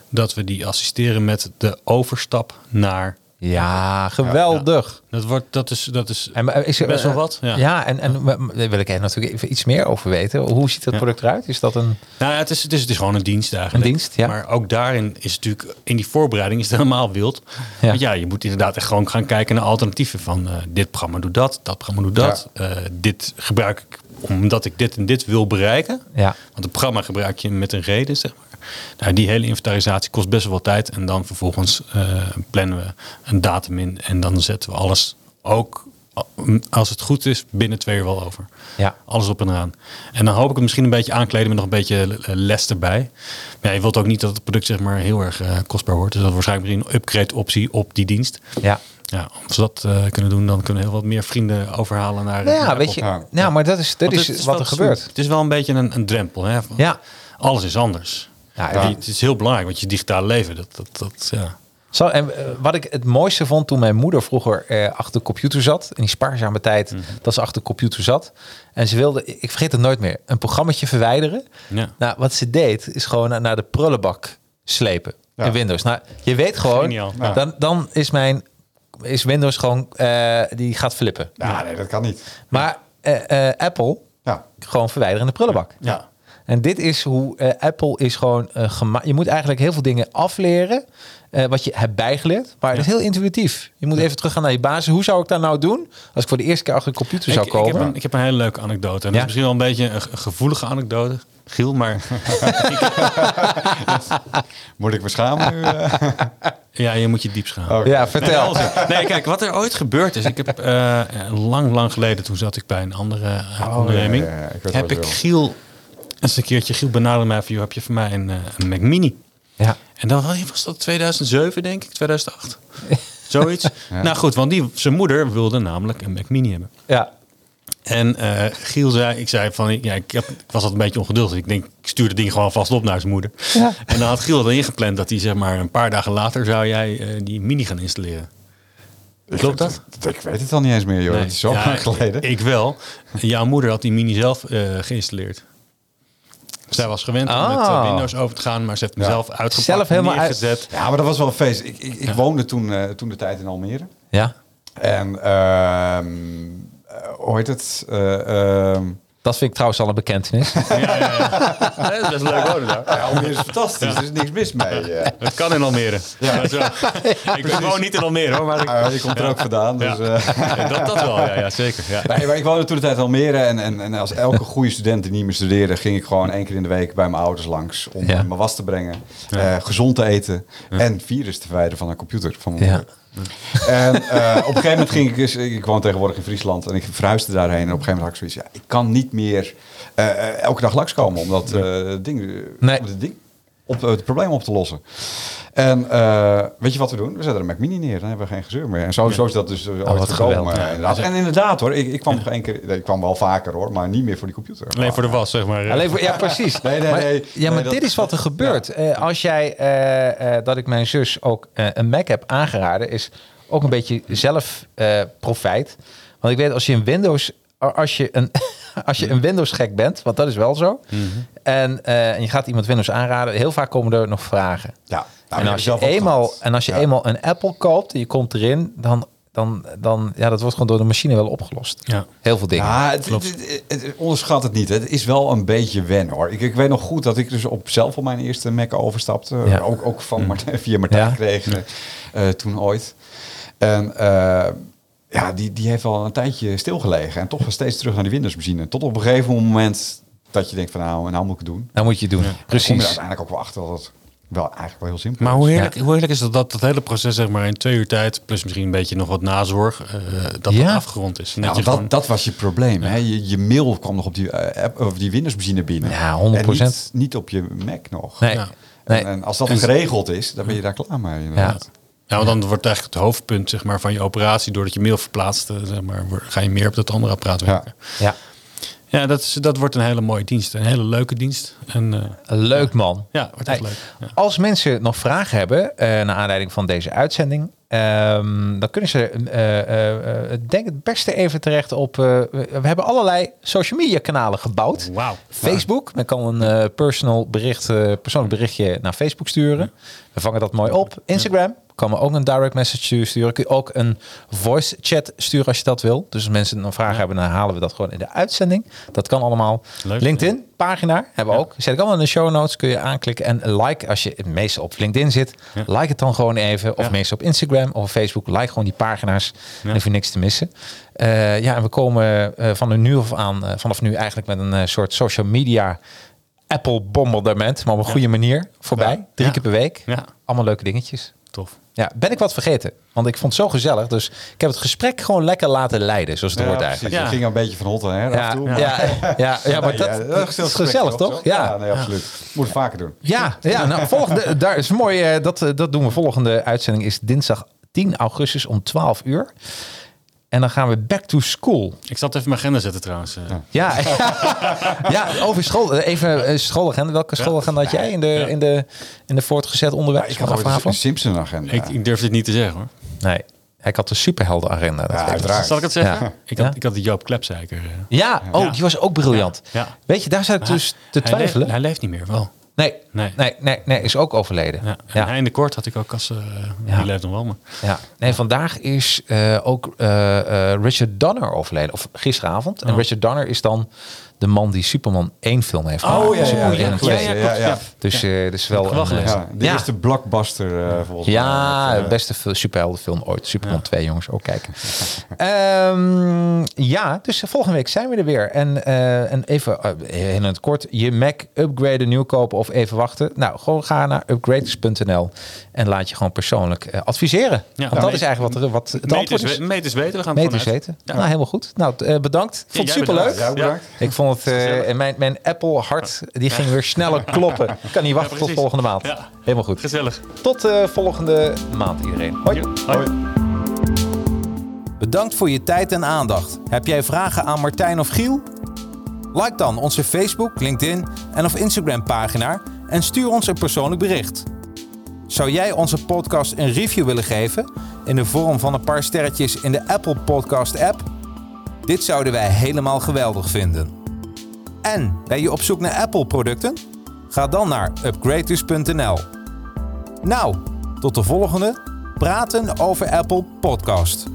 Dat we die assisteren met de overstap naar... Ja, geweldig. Dat, wordt, dat is, dat is En, maar is er, best wel eh, wat. Ja. Ja, en, en daar wil ik er natuurlijk even iets meer over weten. Hoe ziet het Ja. product eruit? Is dat een... Nou, het is, het, is, het is gewoon een dienst eigenlijk. Een dienst, ja. Maar ook daarin is het natuurlijk, in die voorbereiding is het helemaal wild. Ja. Want ja, je moet inderdaad echt gewoon gaan kijken naar alternatieven. Van eh, dit programma doet dat, dat programma doet dat. Eh, dit gebruik ik omdat ik dit en dit wil bereiken. Ja. Want een programma gebruik je met een reden, zeg maar. Nou, die hele inventarisatie kost best wel wat tijd. En dan vervolgens eh, plannen we een datum in. En dan zetten we alles ook, als het goed is, binnen twee uur wel over. Ja. Alles op en eraan. En dan hoop ik het misschien een beetje aankleden met nog een beetje les erbij. Maar ja, je wilt ook niet dat het product zeg maar heel erg eh, kostbaar wordt. Dus dat is waarschijnlijk misschien een upgrade optie op die dienst. Ja. Ja, als we dat eh, kunnen doen, dan kunnen we heel wat meer vrienden overhalen naar. Nou ja, naar weet je. Apple. Ja. Nou, maar dat is, dat Want is, wat er gebeurt. Het is wel een beetje een, een drempel. Hè? Van, Ja. Alles is anders. Ja, Het is heel belangrijk, want je digitale leven, dat, dat, dat ja. Zo, en eh, wat ik het mooiste vond toen mijn moeder vroeger eh, achter de computer zat. In die spaarzame tijd Mhm. dat ze achter de computer zat. En ze wilde, ik vergeet het nooit meer, een programmaatje verwijderen. Ja. Nou, wat ze deed, is gewoon naar, naar de prullenbak slepen Ja. in Windows. Nou, je weet gewoon. Ja. dan, dan is mijn is Windows gewoon, eh, die gaat flippen. Ja, nee, dat kan niet. Maar eh, eh, Apple, Ja. gewoon verwijderen in de prullenbak. Ja. En dit is hoe eh, Apple is gewoon eh gemaakt. Je moet eigenlijk heel veel dingen afleren. eh, wat je hebt bijgeleerd. Maar het is heel intuïtief. Je moet even teruggaan naar je basis. Hoe zou ik dat nou doen als ik voor de eerste keer achter de computer zou komen? Ik heb, een, ik heb een hele leuke anekdote. En Ja? dat is misschien wel een beetje een, ge- gevoelige anekdote. Giel, maar Moet ik me schamen nu? ja, je moet je diep schamen. Oh, Ja, vertel. Nee, kijk, wat er ooit gebeurd is. Ik heb eh, lang, lang geleden, toen zat ik bij een andere eh, onderneming. ja, ja, heb ik wil. Giel eens een keertje, Giel benaderde mij van, heb je voor mij een, eh, een Mac Mini? Ja. En dan was dat 2007, denk ik, 2008. Zoiets. Nou goed, want die, zijn moeder wilde namelijk een Mac Mini hebben. Ja. En eh, Giel zei, ik zei van, ja, ik, heb, ik was altijd een beetje ongeduldig. Ik denk, ik stuur het ding gewoon vast op naar zijn moeder. Ja. En dan had Giel dat ingepland dat hij zeg maar een paar dagen later zou jij eh, die Mini gaan installeren. Klopt dat? Ik weet het al niet eens meer, joh. Nee. Dat is zo Ja, lang geleden. Ik wel. Jouw moeder had die Mini zelf geïnstalleerd. Zij was gewend om met eh, Ah. Windows over te gaan, maar ze heeft hem Ja. zelf uitgepakt, Zelf helemaal uit- neergezet. Ja, maar dat was wel een feest. Ik, ik, ik woonde toen, eh, toen de tijd in Almere. Ja. En ehm eh, hoe heet het? Dat vind ik trouwens al een bekentenis. Ja, ja, ja. Dat is best leuk wonen daar. ja, Almere is fantastisch. Er is niks mis mee. eh. Het kan in Almere. Ja. Zo. Ik ben gewoon niet in Almere hoor, maar ik, Ah, je komt er ook vandaan. Dus, Ja. eh, dat, dat wel. Ja, ja zeker. Nee, maar ik woonde toen de tijd in Almere en, en, en als elke goede student die niet meer studeerde, ging ik gewoon één keer in de week bij mijn ouders langs om Ja. mijn was te brengen, eh, gezond te eten en virus te verwijderen van een computer. Van mijn Ja. En eh, op een gegeven moment ging ik, dus, ik woon tegenwoordig in Friesland en ik verhuisde daarheen en op een gegeven moment had ik zoiets, ja, ik kan niet meer eh, eh, elke dag langskomen om dat ding, Nee. om dit ding op, het probleem op te lossen. En eh, weet je wat we doen? We zetten een Mac Mini neer, dan hebben we geen gezeur meer. En zo, zo is dat dus eh, ooit Oh, gekomen. geweldig. eh, inderdaad. En inderdaad hoor, ik, ik kwam nog één keer, ik kwam wel vaker hoor, maar niet meer voor die computer. Alleen voor de was, zeg maar. Alleen voor, ja, precies. Nee, nee, maar, nee. Ja, maar dat- dit is wat er gebeurt. Als jij, dat ik mijn zus ook een Mac heb aangeraden, is ook een beetje zelf profijt. Want ik weet, als je een Windows, als je een, als je een Windows gek bent, want dat is wel zo, en, eh, en je gaat iemand Windows aanraden, heel vaak komen er nog vragen. Ja, nou, en, als je eenmaal, en als je Ja. eenmaal een Apple koopt en je komt erin, dan, dan, dan ja, dat wordt gewoon door de machine wel opgelost. Ja. Heel veel dingen. Ja, het, het, het- het- onderschat het niet. Het is wel een beetje wennen hoor. Ik, ik weet nog goed dat ik dus op zelf op mijn eerste Mac overstapte. Ja. Ook, ook van Martijn, via Martijn Ja. kreeg eh, toen ooit. En eh, ja, die, die heeft wel een tijdje stilgelegen. En toch steeds terug naar die Windows-machine. Tot op een gegeven moment dat je denkt van nou, nou moet ik het doen. Dan moet je het doen. Dan kom je er Precies. uiteindelijk ook wel achter dat het wel eigenlijk wel heel simpel Maar is. hoe heerlijk, hoe heerlijk is dat, dat dat hele proces zeg maar in twee uur tijd, plus misschien een beetje nog wat nazorg, eh, dat Ja. het afgerond is. En Ja, dat dat, gewoon- dat was je probleem. Hè? Je, je mail kwam nog op die, eh, app, of die Windows-machine binnen. Ja, 100%. En niet, niet op je Mac nog. Nee. Ja. nee. En, en als dat geregeld is, dan ben je daar klaar mee. inderdaad. Ja, want dan wordt eigenlijk het hoofdpunt zeg maar, van je operatie, doordat je mail verplaatst, eh, zeg maar, ga je meer op dat andere apparaat werken. Ja. Ja, dat, is, dat wordt een hele mooie dienst. Een hele leuke dienst. En, eh, Leuk man. ja, wordt echt Hey, leuk. Ja. Als mensen nog vragen hebben eh naar aanleiding van deze uitzending, ehm, dan kunnen ze, denk het beste even terecht op. we hebben allerlei social media kanalen gebouwd. Wauw. Facebook, men kan een personal bericht, persoonlijk berichtje naar Facebook sturen. We vangen dat mooi op. Instagram kan me ook een direct message sturen. Kun je ook een voice chat sturen als je dat wil. Dus als mensen een vraag hebben, dan halen we dat gewoon in de uitzending. Dat kan allemaal. Leuk, LinkedIn pagina hebben we ook. Zet ik allemaal in de show notes. Kun je aanklikken en like als je het meeste op LinkedIn zit. Like het dan gewoon even. Of meestal op Instagram of Facebook. Like gewoon die pagina's. Dan hoef je niks te missen. Eh, ja, en we komen eh, van nu af aan, eh, vanaf nu eigenlijk met een soort social media Apple bombardement, maar op een goede manier voorbij. Drie Ja. keer per week. Ja. Allemaal leuke dingetjes. Tof. Ja, ben ik wat vergeten? Want ik vond het zo gezellig. Dus ik heb het gesprek gewoon lekker laten leiden, zoals het Ja, hoort eigenlijk. Het ging een beetje van hot en her af Ja, en toe. ja, maar- ja, ja, maar Nee, dat, ja, dat is gezellig, toch? Ja, Ja, nee, absoluut. Moet het vaker doen. ja, ja nou, volgende, daar is mooi. eh, Dat, eh, dat doen we. Volgende uitzending is dinsdag 10 augustus om 12 uur. En dan gaan we back to school. Ik zal het even mijn agenda zetten trouwens. eh. Ja, ja over school. eh, Even eh, schoolagenda. Welke schoolagenda had jij in de, in de, in de voortgezet onderwijs? Ik had ooit een? Simpson-agenda. Ik, ik durf dit niet te zeggen hoor. Nee, ik had de superhelden agenda. Dat Ja, weet ik. uiteraard. Zal ik het zeggen? Ja. Ik, had, Ja. ik had de Joop Klepzeiker. eh. Ja, oh, Ja. die was ook briljant. Ja. Ja. Weet je, daar zat ik dus te Hij leeft- twijfelen. Hij leeft niet meer, wel. Nee, Nee. nee, nee, nee, is ook overleden. Ja. Ja. En Einde Kort had ik ook als... Ja. Die leeft nog wel, maar... Ja, nee, vandaag is eh, ook eh, Richard Donner overleden. Of gisteravond. En Oh. Richard Donner is dan de man die Superman 1 film heeft Oh, gemaakt. ja, Superman ja, 1 ja, en klopt. 2. Ja, ja, ja. Dus, eh dus wel een, eh. Ja, de eerste blockbuster eh, volgens mij. ja, Dat, eh, beste fi- superheldenfilm ooit. Superman 2, jongens. Ook kijken. Ehm, ja, dus volgende week zijn we er weer. En, en even in het kort. Je Mac upgraden, nieuw kopen of even wachten. Nou, gewoon ga naar upgraders.nl en laat je gewoon persoonlijk adviseren. Want dat Ja. is eigenlijk wat, er, wat het antwoord is. meters weten, we gaan Meters weten. Nou, helemaal goed. Nou, bedankt. Vond het superleuk. Ja, bedankt. Ik vond het, eh, en mijn, mijn Apple hart, die ging weer sneller kloppen. Ik kan niet wachten tot volgende maand. Ja. Helemaal goed. Gezellig. Tot eh, volgende maand iedereen. Hoi. Hoi. Bedankt voor je tijd en aandacht. Heb jij vragen aan Martijn of Giel? Like dan onze Facebook, LinkedIn en of Instagram pagina en stuur ons een persoonlijk bericht. Zou jij onze podcast een review willen geven in de vorm van een paar sterretjes in de Apple Podcast app? Dit zouden wij helemaal geweldig vinden. En ben je op zoek naar Apple producten? Ga dan naar upgraders.nl. Nou, tot de volgende Praten over Apple podcast.